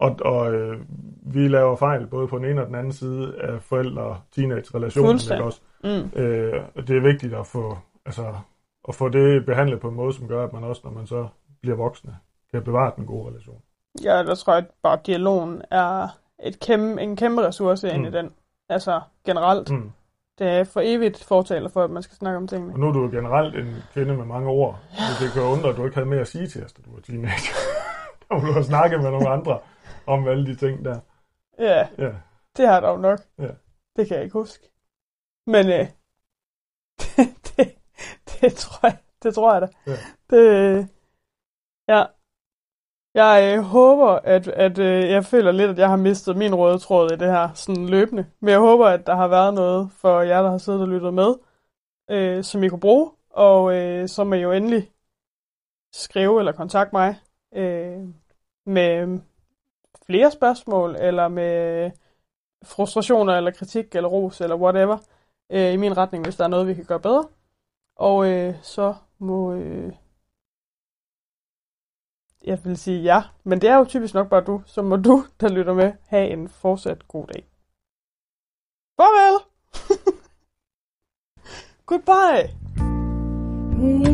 og, og øh, vi laver fejl både på den ene og den anden side af forældre-teenage-relationen. Ikke også? Mm. Øh, det er vigtigt at få, altså, at få det behandlet på en måde, som gør, at man også, når man så bliver voksne, kan bevare den gode relation. Ja, der tror jeg, at bare dialogen er et kæmpe, en kæmpe ressource mm. ind i den. Altså generelt. Mm. Det er for evigt fortaler for, at man skal snakke om tingene. Og nu er du generelt en kvinde med mange ord. Ja. Det kan undre, at du ikke havde mere at sige til os, da du var teenager. (laughs) Og du har snakket med nogle andre om alle de ting der. Ja, ja. det har der jo nok. Ja. Det kan jeg ikke huske. Men øh, det, (laughs) det, det, tror jeg, det tror jeg da. Ja. Det, ja. Jeg øh, håber, at, at øh, jeg føler lidt, at jeg har mistet min røde tråd i det her sådan løbende. Men jeg håber, at der har været noget for jer, der har siddet og lyttet med, øh, som I kunne bruge. Og øh, så må I jo endelig skrive eller kontakte mig øh, med flere spørgsmål, eller med frustrationer, eller kritik, eller ros, eller whatever, øh, i min retning, hvis der er noget, vi kan gøre bedre. Og øh, så må... Øh, jeg vil sige ja, men det er jo typisk nok bare du, så må du, der lytter med, have en fortsat god dag. Farvel! (laughs) Goodbye! Mm.